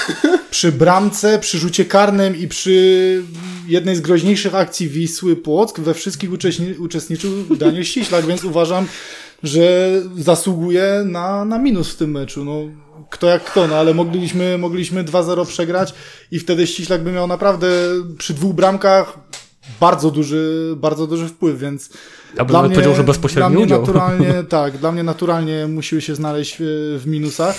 przy bramce, przy rzucie karnym i przy jednej z groźniejszych akcji Wisły Płock we wszystkich uczestni- uczestniczył Daniel Ściślak, więc uważam, że zasługuje na, na minus w tym meczu. No, kto jak kto, no ale mogliśmy, mogliśmy 2-0 przegrać i wtedy Ściślak by miał naprawdę przy dwóch bramkach bardzo duży, bardzo duży wpływ, więc Ja bym nawet powiedział, że dla bezpośredni mnie udział. naturalnie, <laughs> tak, dla mnie naturalnie musiły się znaleźć w, w minusach.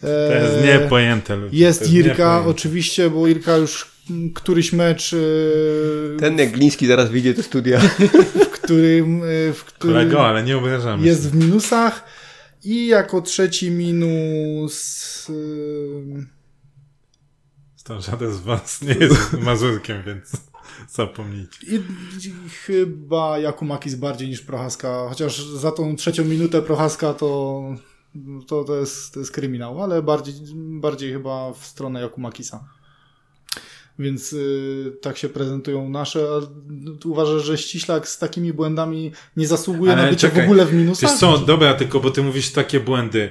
To jest niepojęte. ludzie. To Jest Irka, niepojęte. oczywiście, bo Irka już któryś mecz, yy, Ten jak Gliński zaraz wyjdzie do studia. w którym, w którym Kolego, ale nie obrażamy jest się. w minusach. I jako trzeci minus. Yy, Tam żaden z was nie jest <laughs> mazurkiem, więc <laughs> zapomnijcie. i, i chyba Jakumakis bardziej niż Prochaska, chociaż za tą trzecią minutę Prochaska to, to, to, jest, to jest kryminał, ale bardziej, bardziej chyba w stronę Jakumakisa. Więc y, tak się prezentują nasze. A uważasz, że ściślak z takimi błędami nie zasługuje Ale na bycie czekaj, w ogóle w minusach? Wiesz co, dobra, tylko bo ty mówisz takie błędy.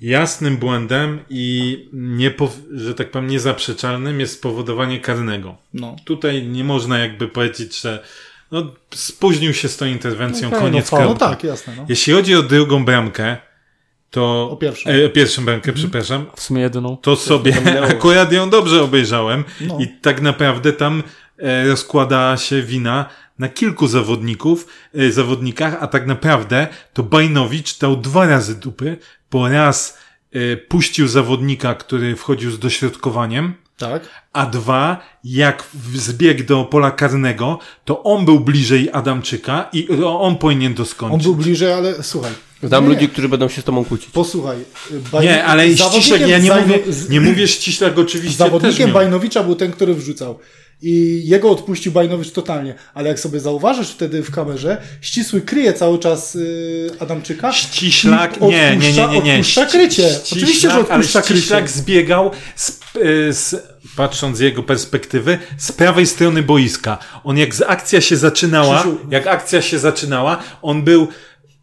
Jasnym błędem i nie, że tak powiem, niezaprzeczalnym jest spowodowanie karnego. No. Tutaj nie można jakby powiedzieć, że no, spóźnił się z tą interwencją, Okej, koniec no, No tak, jasne. No. Jeśli chodzi o drugą bramkę, to... O pierwszą. E, pierwszą bramkę, przepraszam. W sumie jedyną. To sobie <laughs> akurat ją dobrze obejrzałem No. i tak naprawdę tam e, rozkłada się wina na kilku zawodników, e, zawodnikach, a tak naprawdę to Bajnowicz dał dwa razy dupy, bo raz e, puścił zawodnika, który wchodził z dośrodkowaniem, Tak. a dwa, jak w- zbiegł do pola karnego, to on był bliżej Adamczyka i on powinien to On był bliżej, ale słuchaj. Znam Nie, ludzi, którzy będą się z tobą kłócić. Posłuchaj. y, Baj... Nie, ale ściślak, ja nie Zajno- mówię, nie mówię ściślak oczywiście Zawodnikiem. Bajnowicza był ten, który wrzucał. I jego odpuścił Bajnowicz totalnie. Ale jak sobie zauważysz wtedy w kamerze, ścisły kryje cały czas y, Adamczyka. Ściślak, i nie, nie, nie, nie, nie. Odpuszcza krycie. Ści- Oczywiście, że ściślak, odpuszcza ale ściślak krycie. zbiegał, z, y, z, patrząc z jego perspektywy, z prawej strony boiska. On jak z akcja się zaczynała, Krzysiu. jak akcja się zaczynała, on był,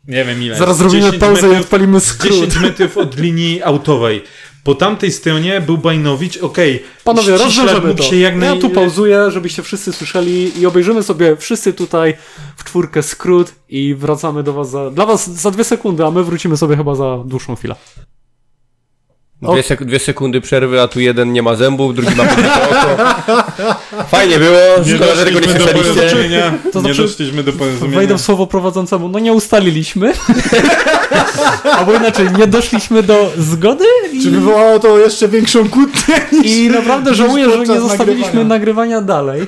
nie wiem ile. Zaraz zrobimy 10 pauzę i metrów- odpalimy z skrót. 10 metrów od linii autowej. Po tamtej stronie był Bajnowicz, okej. Panowie, ściślak rozwiążemy to. Ja naj... tu pauzuję, żebyście wszyscy słyszeli i obejrzymy sobie wszyscy tutaj w czwórkę skrót i wracamy do was za, dla was za dwie sekundy, a my wrócimy sobie chyba za dłuższą chwilę. Dwie, sek- dwie sekundy przerwy, a tu jeden nie ma zębów, drugi ma podbite oko. <laughs> Fajnie było, Nie szkoda, że tego nie do słyszeliście. porozumienia. To Nie znaczy- doszliśmy do porozumienia. Wejdę w słowo prowadzącemu. No nie ustaliliśmy. <laughs> Albo inaczej, nie doszliśmy do zgody i, Czy wywołało to jeszcze większą kłótnię niż... i naprawdę żałuję, że nie zostawiliśmy nagrywania. nagrywania dalej.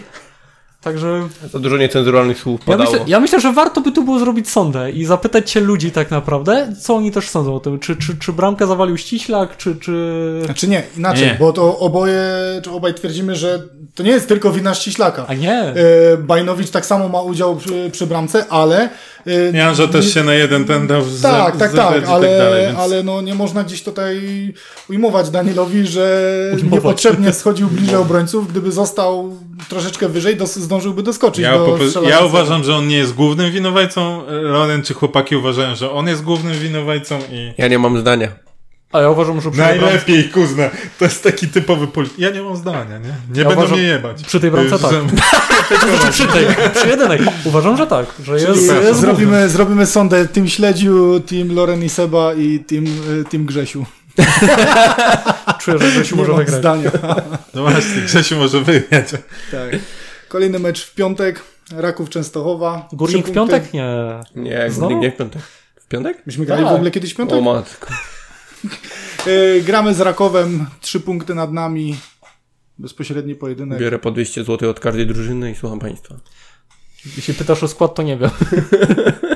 Także Za dużo niecenzuralnych słów ja padało. myślę, ja myślę, że warto by tu było zrobić sondę i zapytać się ludzi tak naprawdę, co oni też sądzą o tym. Czy, czy, czy bramkę zawalił ściślak, czy... czy... Znaczy nie, inaczej, Nie. bo to oboje, czy obaj twierdzimy, że to nie jest tylko wina ściślaka. A nie. E, Bajnowicz tak samo ma udział przy, przy bramce, ale... e, Janżo też się na jeden ten dał z Tak, tak, tak, i ale, tak dalej, więc... ale no nie można gdzieś tutaj ujmować Danielowi, że Ujmować. niepotrzebnie schodził bliżej obrońców. Gdyby został troszeczkę wyżej, dos- zdążyłby doskoczyć Ja, do ja uważam, że on nie jest głównym winowajcą. Loren czy chłopaki uważają, że on jest głównym winowajcą i... Ja nie mam zdania. A ja uważam, że przy tej, bramce, Najlepiej, kuzna. To jest taki typowy polityk. Ja nie mam zdania, nie? Nie Ja będą uważam- mnie jebać. przy tej bramce tak. <laughs> przy tej, przy jedynej. Uważam, że tak, że jest, jest główny. zrobimy, zrobimy sondę Team Śledziu, Team Loren i Seba i Team, y, team Grzesiu. <laughs> Czuję, że Grzesiu Nie może wygrać. zdania. No właśnie, Grzesiu może wygrać. tak. Kolejny mecz w piątek. Raków Częstochowa. Górnik w piątek? Nie. Nie, Znowu? Górnik nie w piątek. W piątek? Myśmy grali Tak. w ogóle kiedyś w piątek? O matko. <laughs> Y, gramy z Rakowem, trzy punkty nad nami. Bezpośredni pojedynek. Biorę po 200 zł od każdej drużyny i słucham państwa. Jeśli pytasz o skład, to nie wiem. <laughs>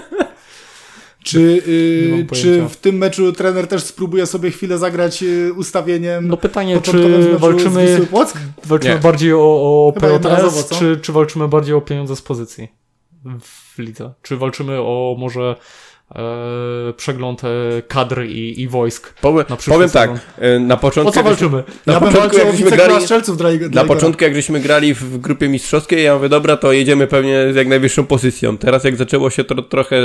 Czy, y, pojęcia. czy w tym meczu trener też spróbuje sobie chwilę zagrać y, ustawieniem No pytanie, czy walczymy, walczymy Nie. bardziej o, o co? czy, czy walczymy bardziej o pieniądze z pozycji w lidze? Czy walczymy o może e, przegląd e, kadr i, i wojsk? Powiem, powiem tak, sezon. e, na O początku... co jak żeśmy- walczymy? Na ja bym początku, walczył jak o żeśmy grali- strzelców dla, dla Na początku, jak żeśmy grali w grupie mistrzowskiej, ja mówię, dobra, to jedziemy pewnie z jak najwyższą pozycją. Teraz jak zaczęło się to trochę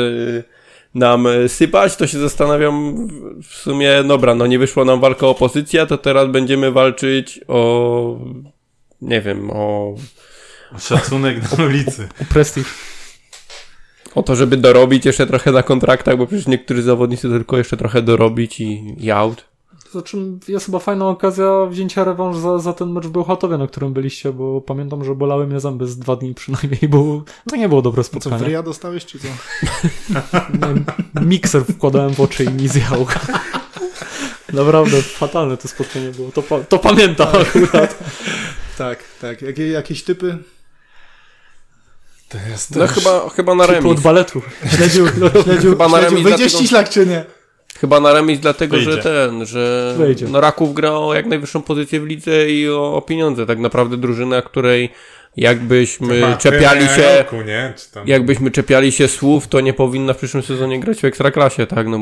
nam y, sypać, to się zastanawiam w- sumie, dobra, no nie wyszła nam walka o pozycję, to teraz będziemy walczyć o, nie wiem, o, Szacunek na ulicy. O prestiż. o to, żeby dorobić jeszcze trochę na kontraktach, bo przecież niektórzy zawodnicy tylko jeszcze trochę dorobić i, i out. Znaczy, jest chyba fajna okazja wzięcia rewanż za, za ten mecz w Bełchatowie, na którym byliście, bo pamiętam, że bolały mnie zęby z dwa dni przynajmniej, bo to nie było dobre Co, w spotkanie. ryja dostałeś, czy co? Nie, Mikser wkładałem w oczy i mi zjał. Naprawdę fatalne to spotkanie było. To, pa, to pamiętam akurat. Tak, tak. Jakie, jakieś typy? To jest No chyba, chyba na Typu od remis. baletu. Śledził, <laughs> śledził, Chyba na śledził. remis Wyjdzie dlatego- ściślak, czy nie? Chyba na remis dlatego, Wyjdzie. że ten, że Wyjdzie. no Raków gra o jak najwyższą pozycję w lidze i o, o pieniądze. Tak naprawdę drużyna, której jakbyśmy Chyba czepiali się, Roku, nie? Tam... jakbyśmy czepiali się słów, to nie powinna w przyszłym sezonie grać w Ekstraklasie, tak? No,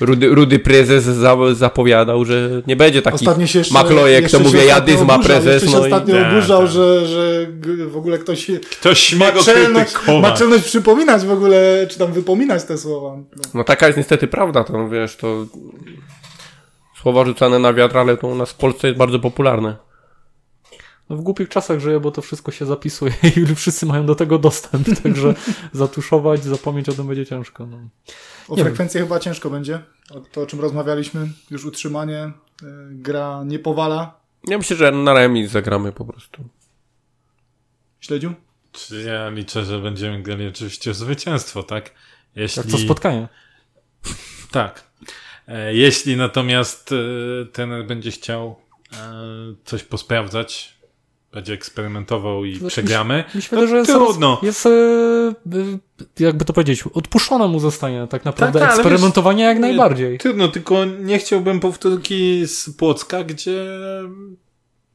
Rudy, Rudy prezes za, zapowiadał, że nie będzie taki Ostatnio się jeszcze, machlojek, jeszcze to się mówię, jadyzma oburzał, prezes, Jeszcze się no i ostatnio Tak, oburzał, tak. że, że w ogóle ktoś się Ktoś ma czelność, ma czelność przypominać w ogóle, czy tam wypominać te słowa. No. No taka jest niestety prawda, to wiesz, to słowa rzucane na wiatr, ale to u nas w Polsce jest bardzo popularne. No w głupich czasach żyję, bo to wszystko się zapisuje <laughs> i wszyscy mają do tego dostęp, <laughs> także zatuszować, zapomnieć o tym będzie ciężko. No. O Nie frekwencję chyba ciężko będzie. O to, o czym rozmawialiśmy, już utrzymanie, y, gra nie powala. Ja myślę, że na remis zagramy po prostu. Śledził? Czy ja liczę, że będziemy grali oczywiście zwycięstwo, tak? Jeśli... Jak to spotkanie? Tak. E, Jeśli natomiast e, trener będzie chciał e, coś posprawdzać, będzie eksperymentował i Znaczy, przegramy, Myślę, że jest, trudno. jest e, e, jakby to powiedzieć, odpuszczone mu zostanie tak naprawdę Tak, tak, eksperymentowanie jak nie- najbardziej. Trudno, tylko nie chciałbym powtórki z Płocka, gdzie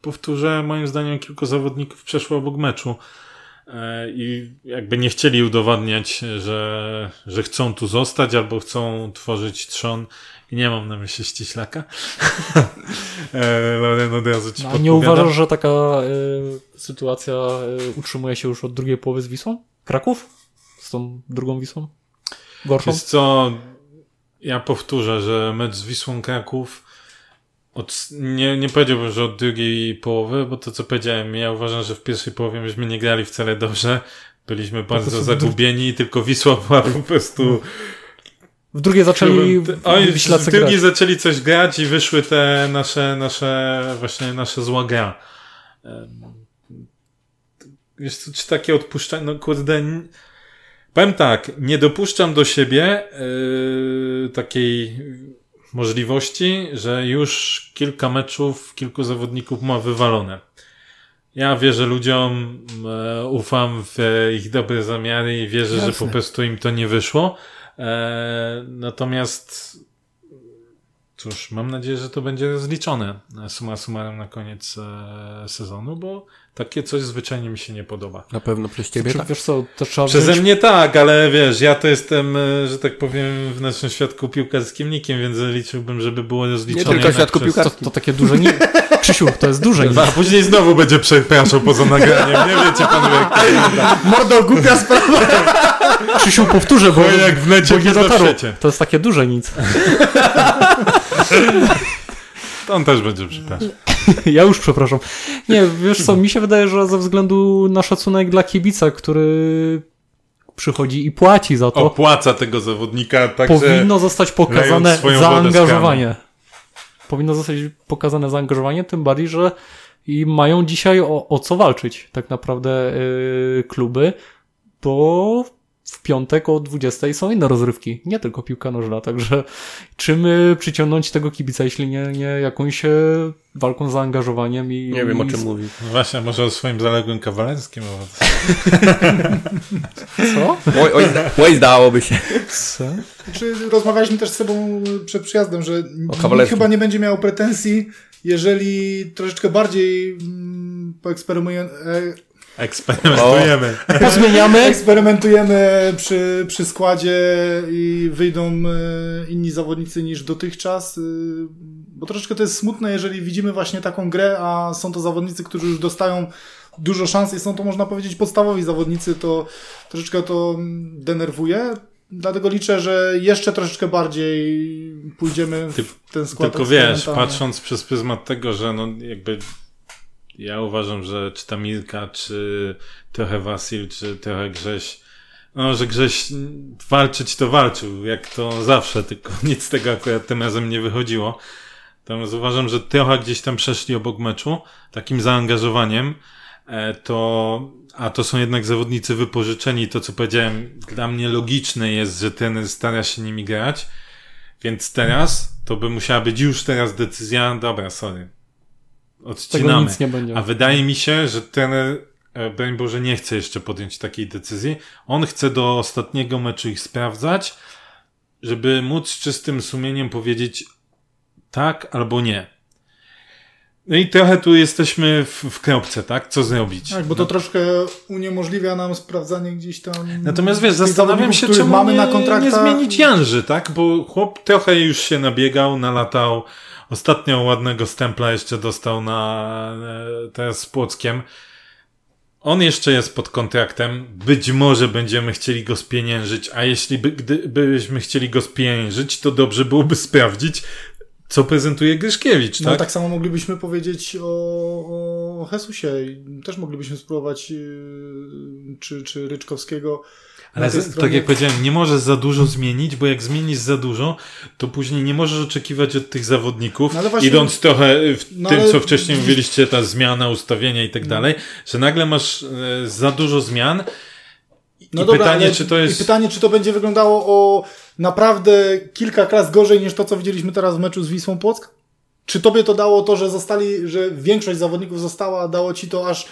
powtórzę, moim zdaniem kilku zawodników przeszło obok meczu i jakby nie chcieli udowadniać, że, że chcą tu zostać albo chcą tworzyć trzon. I nie mam na myśli ściślaka. <laughs> e, Loren od razu ci No, a nie uważasz, że taka e, sytuacja e, utrzymuje się już od drugiej połowy z Wisłą? Kraków? Z tą drugą Wisłą? Gorszą? Wiesz co, ja powtórzę, że mecz z Wisłą Kraków od, nie, nie powiedziałbym, że od drugiej połowy, bo to co powiedziałem, ja uważam, że w pierwszej połowie myśmy nie grali wcale dobrze. Byliśmy bardzo prostu- zagubieni tylko Wisła była po prostu W drugiej zaczęli Wiślacy w drugiej zaczęli coś grać i wyszły te nasze, nasze właśnie nasze zła gra. Wiesz co, czy takie odpuszczanie, no kurde, powiem tak, nie dopuszczam do siebie yy, takiej możliwości, że już kilka meczów, kilku zawodników ma wywalone. Ja wierzę ludziom, e, ufam w ich dobre zamiary i wierzę, że Jasne. po prostu im to nie wyszło. E, natomiast cóż, mam nadzieję, że to będzie zliczone e, summa summarum na koniec e, sezonu, bo takie coś zwyczajnie mi się nie podoba. Na pewno przez ciebie Czy, tak. wiesz co, to trzeba Przeze wziąć, mnie tak, ale wiesz, ja to jestem, e, że tak powiem, w naszym świadku piłkarskim nikiem, więc liczyłbym, żeby było rozliczone. tylko jednak świadku przez- piłkarskim. to, to takie duże nie... <laughs> Krzysiu, to jest duże nie. A później znowu będzie przepraszał poza nagraniem, nie wiecie panowie jak to. Mordo, głupia sprawa. Krzysiu, powtórzę, bo, Bo jak w necie bo nie nie dotarło. To jest takie duże nic. <laughs> To on też będzie przepraszał. Ja już przepraszam. Nie, wiesz co, mi się wydaje, że ze względu na szacunek dla kibica, który przychodzi i płaci za to, Opłaca tego zawodnika, także... powinno zostać pokazane zaangażowanie. Powinno zostać pokazane zaangażowanie, tym bardziej, że i mają dzisiaj o, o co walczyć tak naprawdę yy, kluby, bo w piątek o 20 są inne rozrywki, nie tylko piłka nożna, także czym y, przyciągnąć tego kibica, jeśli nie, nie jakąś e, walką z zaangażowaniem i... Nie wiem o i czym z- mówi. No właśnie, może o swoim zaległym kawalerskim. <laughs> Co? Oj, oj, oj zdałoby się. Co? Czy rozmawialiśmy też z sobą przed przyjazdem, że chyba nie będzie miał pretensji, jeżeli troszeczkę bardziej mm, Eksperymentujemy. Pozmieniamy. eksperymentujemy przy, przy składzie i wyjdą e, inni zawodnicy niż dotychczas. e, Bo troszeczkę to jest smutne, jeżeli widzimy właśnie taką grę, a są to zawodnicy, którzy już dostają dużo szans i są to, można powiedzieć, podstawowi zawodnicy, to troszeczkę to mm, denerwuje. Dlatego liczę, że jeszcze troszeczkę bardziej pójdziemy w ten skład. Tylko wiesz, patrząc przez pryzmat tego, że no jakby ja uważam, że czy ta Milka, czy trochę Wasil, czy trochę Grześ, no, że Grześ walczyć to walczył, jak to zawsze, tylko <laughs> nic z tego akurat tym razem nie wychodziło. Natomiast uważam, że trochę gdzieś tam przeszli obok meczu, takim zaangażowaniem, e, to, a to są jednak zawodnicy wypożyczeni, to co powiedziałem, dla mnie logiczne jest, że trener stara się nimi grać, więc teraz to by musiała być już teraz decyzja, dobra, sorry, odcinamy. nic nie będzie. A wydaje mi się, że trener, e, broń Boże, nie chce jeszcze podjąć takiej decyzji. On chce do ostatniego meczu ich sprawdzać, żeby móc czystym sumieniem powiedzieć tak albo nie. No i trochę tu jesteśmy w, w kropce, tak? Co zrobić? Tak, bo to troszkę uniemożliwia nam sprawdzanie gdzieś tam. Natomiast wiesz, zastanawiam się, czemu mamy nie, na kontraktach. nie zmienić Janży, tak? Bo chłop trochę już się nabiegał, nalatał. Ostatnio ładnego stempla jeszcze dostał na e, teraz z Płockiem. On jeszcze jest pod kontraktem. Być może będziemy chcieli go spieniężyć, a jeśli by, gdybyśmy chcieli go spieniężyć, to dobrze byłoby sprawdzić, co prezentuje Gryszkiewicz, No tak? tak samo moglibyśmy powiedzieć o, o Jesusie. I Też moglibyśmy spróbować yy, czy, czy Ryczkowskiego. Ale z, tak stronie. jak powiedziałem, nie możesz za dużo zmienić, bo jak zmienisz za dużo, to później nie możesz oczekiwać od tych zawodników, No właśnie- idąc trochę w No tym, ale- co wcześniej mówiliście, ta zmiana, ustawienia i tak dalej, że nagle masz e, za dużo zmian i No dobra, pytanie, ale- czy to jest... I pytanie, czy to będzie wyglądało o naprawdę kilka klas gorzej niż to, co widzieliśmy teraz w meczu z Wisłą Płock? Czy tobie to dało to, że zostali, że większość zawodników została, dało ci to aż,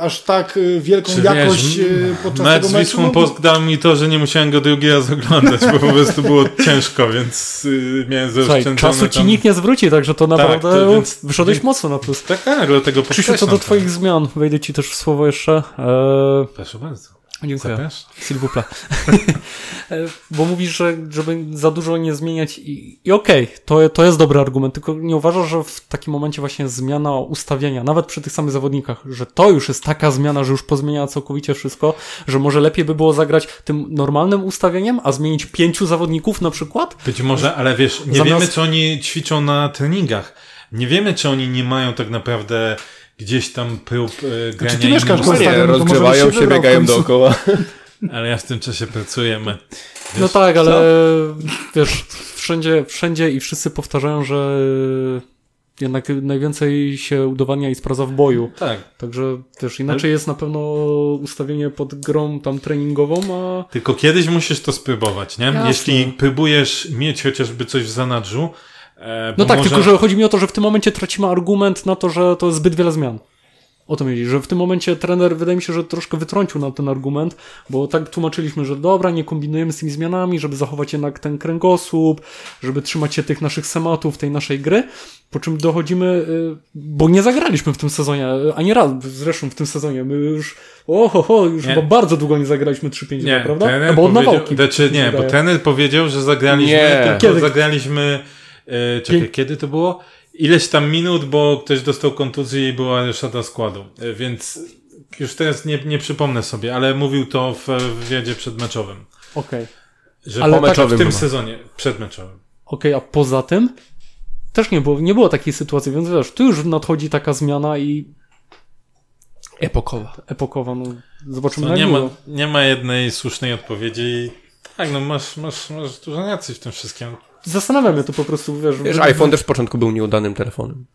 aż tak y, wielką Czy jakość wiesz, y, podczas mecz tego meczu? Wisłą No, mi to, że nie musiałem go drugi raz oglądać, bo po prostu było ciężko, więc y, miałem zaoszczędzone czasu ci tam... nikt nie zwróci, także to naprawdę to więc- wyszedłeś mocno na plus. Tak, tak, dlatego Krzysiu, co do to. twoich zmian, wejdę ci też w słowo jeszcze. Eee, Proszę bardzo. Dziękuję. Zapiesz? S'il vous plaît. E, Bo mówisz, że żeby za dużo nie zmieniać i, i okej, to, to jest dobry argument, tylko nie uważasz, że w takim momencie właśnie zmiana ustawienia, nawet przy tych samych zawodnikach, że to już jest taka zmiana, że już pozmienia całkowicie wszystko, że może lepiej by było zagrać tym normalnym ustawieniem, a zmienić pięciu zawodników na przykład? Być może, ale wiesz, nie Zamiast- wiemy, czy oni ćwiczą na treningach. Nie wiemy, czy oni nie mają tak naprawdę gdzieś tam prób e, grania. ty mieszkasz innym w No nie, rozgrzewają się się, biegają dookoła. <laughs> Ale ja w tym czasie pracuję. my- No tak, ale wiesz, wszędzie, wszędzie i wszyscy powtarzają, że jednak najwięcej się udowadnia i sprawdza w boju. Tak. Także też inaczej jest na pewno ustawienie pod grą tam treningową, a Tylko kiedyś musisz to spróbować, nie? Jasne. Jeśli próbujesz mieć chociażby coś w zanadrzu, e, No tak, może... tylko że chodzi mi o to, że w tym momencie tracimy argument na to, że to jest zbyt wiele zmian. O to chodzi, że w tym momencie trener wydaje mi się, że troszkę wytrącił nam ten argument, bo tak tłumaczyliśmy, że dobra, nie kombinujemy z tymi zmianami, żeby zachować jednak ten kręgosłup, żeby trzymać się tych naszych schematów, tej naszej gry, po czym dochodzimy, y, bo nie zagraliśmy w tym sezonie, ani raz zresztą w tym sezonie, my już, oho, ho, już Nie. chyba bardzo długo nie zagraliśmy 3-5, Nie, prawda? bo od nawałki. znaczy nie, bo trener powiedział, że zagraliśmy, Nie. tylko Kiedy? zagraliśmy, e, czekaj, Pię- kiedy to było? Ileś tam minut, bo ktoś dostał kontuzję i była ryszada składu, e, więc już teraz nie, nie przypomnę sobie, ale mówił to w w wywiadzie przedmeczowym, Okej. że Ale tak- w tym chyba. sezonie przedmeczowym. Okej, a poza tym też nie było, nie było takiej sytuacji, więc wiesz, tu już nadchodzi taka zmiana i Epokowa. epokowa, no zobaczymy jak nie, ma, nie ma jednej słusznej odpowiedzi tak, no masz, masz, masz dużo racji w tym wszystkim. Zastanawiam się to po prostu, wiesz... Wiesz, iPhone też z początku był nieudanym telefonem.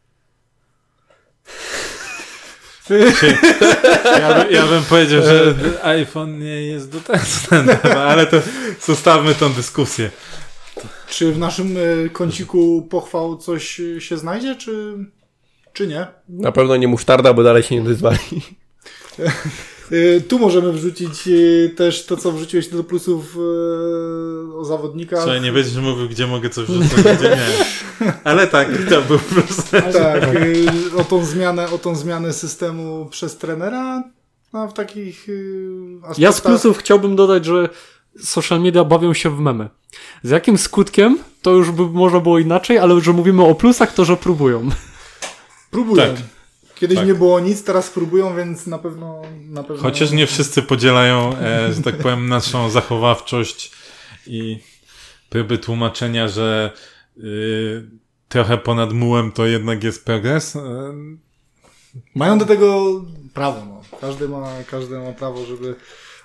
Ja, by, ja bym powiedział, że <laughs> iPhone nie jest do tego, <laughs> ale to zostawmy tą dyskusję. Czy w naszym y, kąciku pochwał coś się znajdzie, czy, czy nie? Na pewno nie musztarda, bo dalej się nie dozwali. <laughs> Y, Tu możemy wrzucić y, też to, co wrzuciłeś do plusów y, o zawodnikach. Słuchaj, nie będziesz mówił, gdzie mogę coś wrzucić, gdzie nie. <laughs> Ale tak, to był plus. Tak, o tą zmianę, o tą zmianę systemu przez trenera no, w takich aspektach. Ja z plusów chciałbym dodać, że social media bawią się w memy. Z jakim skutkiem, to już by można było inaczej, ale że mówimy o plusach, to że próbują. Próbują. Tak. Kiedyś Tak. nie było nic, teraz próbują, więc na pewno na pewno. Chociaż nie wszyscy podzielają, e, że tak powiem, naszą zachowawczość i próby tłumaczenia, że y, trochę ponad mułem to jednak jest progres. E, Mają do tego prawo, no. Każdy ma, każdy ma prawo, żeby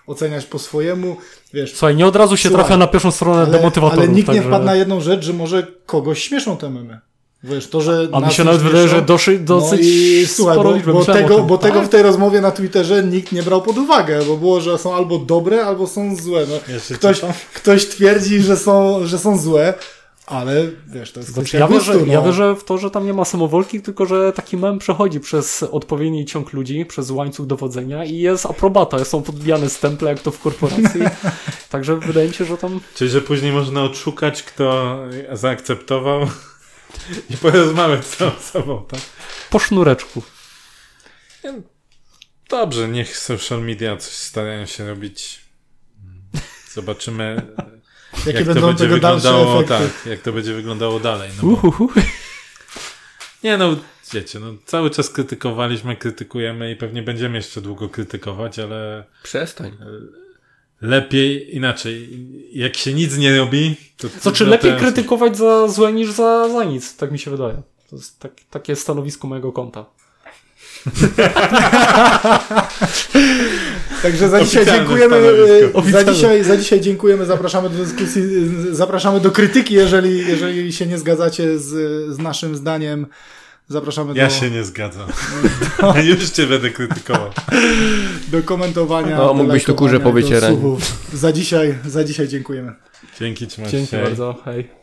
oceniać po swojemu. Wiesz, Słuchaj, nie od razu się Słuchaj, trafia na pierwszą stronę ale, demotywatorów. ale nikt nie także- wpadł na jedną rzecz, że może kogoś śmieszą te memy. Wiesz, to, że A mi się nawet wydaje, że doszy, dosyć no i słuchaj, sporo bo, bo, tego, tym. bo tego Tak. w tej rozmowie na Twitterze nikt nie brał pod uwagę, bo było, że są albo dobre, albo są złe. No, ktoś, ktoś twierdzi, że są, że są złe, ale wiesz, to jest Znaczy, ja, gustu, wierzę, no. ja wierzę w to, że tam nie ma samowolki, tylko że taki mem przechodzi przez odpowiedni ciąg ludzi, przez łańcuch dowodzenia i jest aprobata, są podbijane stemple, jak to w korporacji. <laughs> Także wydaje mi się, że tam Czyli, że później można odszukać, kto zaakceptował i porozmawiać z tą osobą, tak? po sznureczku. Dobrze, niech social media coś starają się robić. Zobaczymy, <laughs> Jakie jak to będą będzie tego dalsze wyglądało, tak, jak to będzie wyglądało dalej. No bo, nie no, wiecie, no, cały czas krytykowaliśmy, krytykujemy i pewnie będziemy jeszcze długo krytykować, ale Przestań. Lepiej inaczej. Jak się nic nie robi, to... Znaczy, no lepiej to- krytykować za złe niż za, za nic, tak mi się wydaje. To jest tak, takie stanowisko mojego konta. <laughs> Także za dzisiaj dziękujemy. e, Za dzisiaj, za dzisiaj dziękujemy, zapraszamy do dyskusji, zapraszamy do krytyki, jeżeli, jeżeli się nie zgadzacie z, z naszym zdaniem. Zapraszamy Ja do, się nie zgadzam. <laughs> <laughs> Już cię będę krytykował. do komentowania. No, do mógłbyś tu kurze lajkowania, po do wycieraniu. słuchów. Za dzisiaj, za dzisiaj dziękujemy. Dzięki, trzymajcie Dzięki się. bardzo, hej.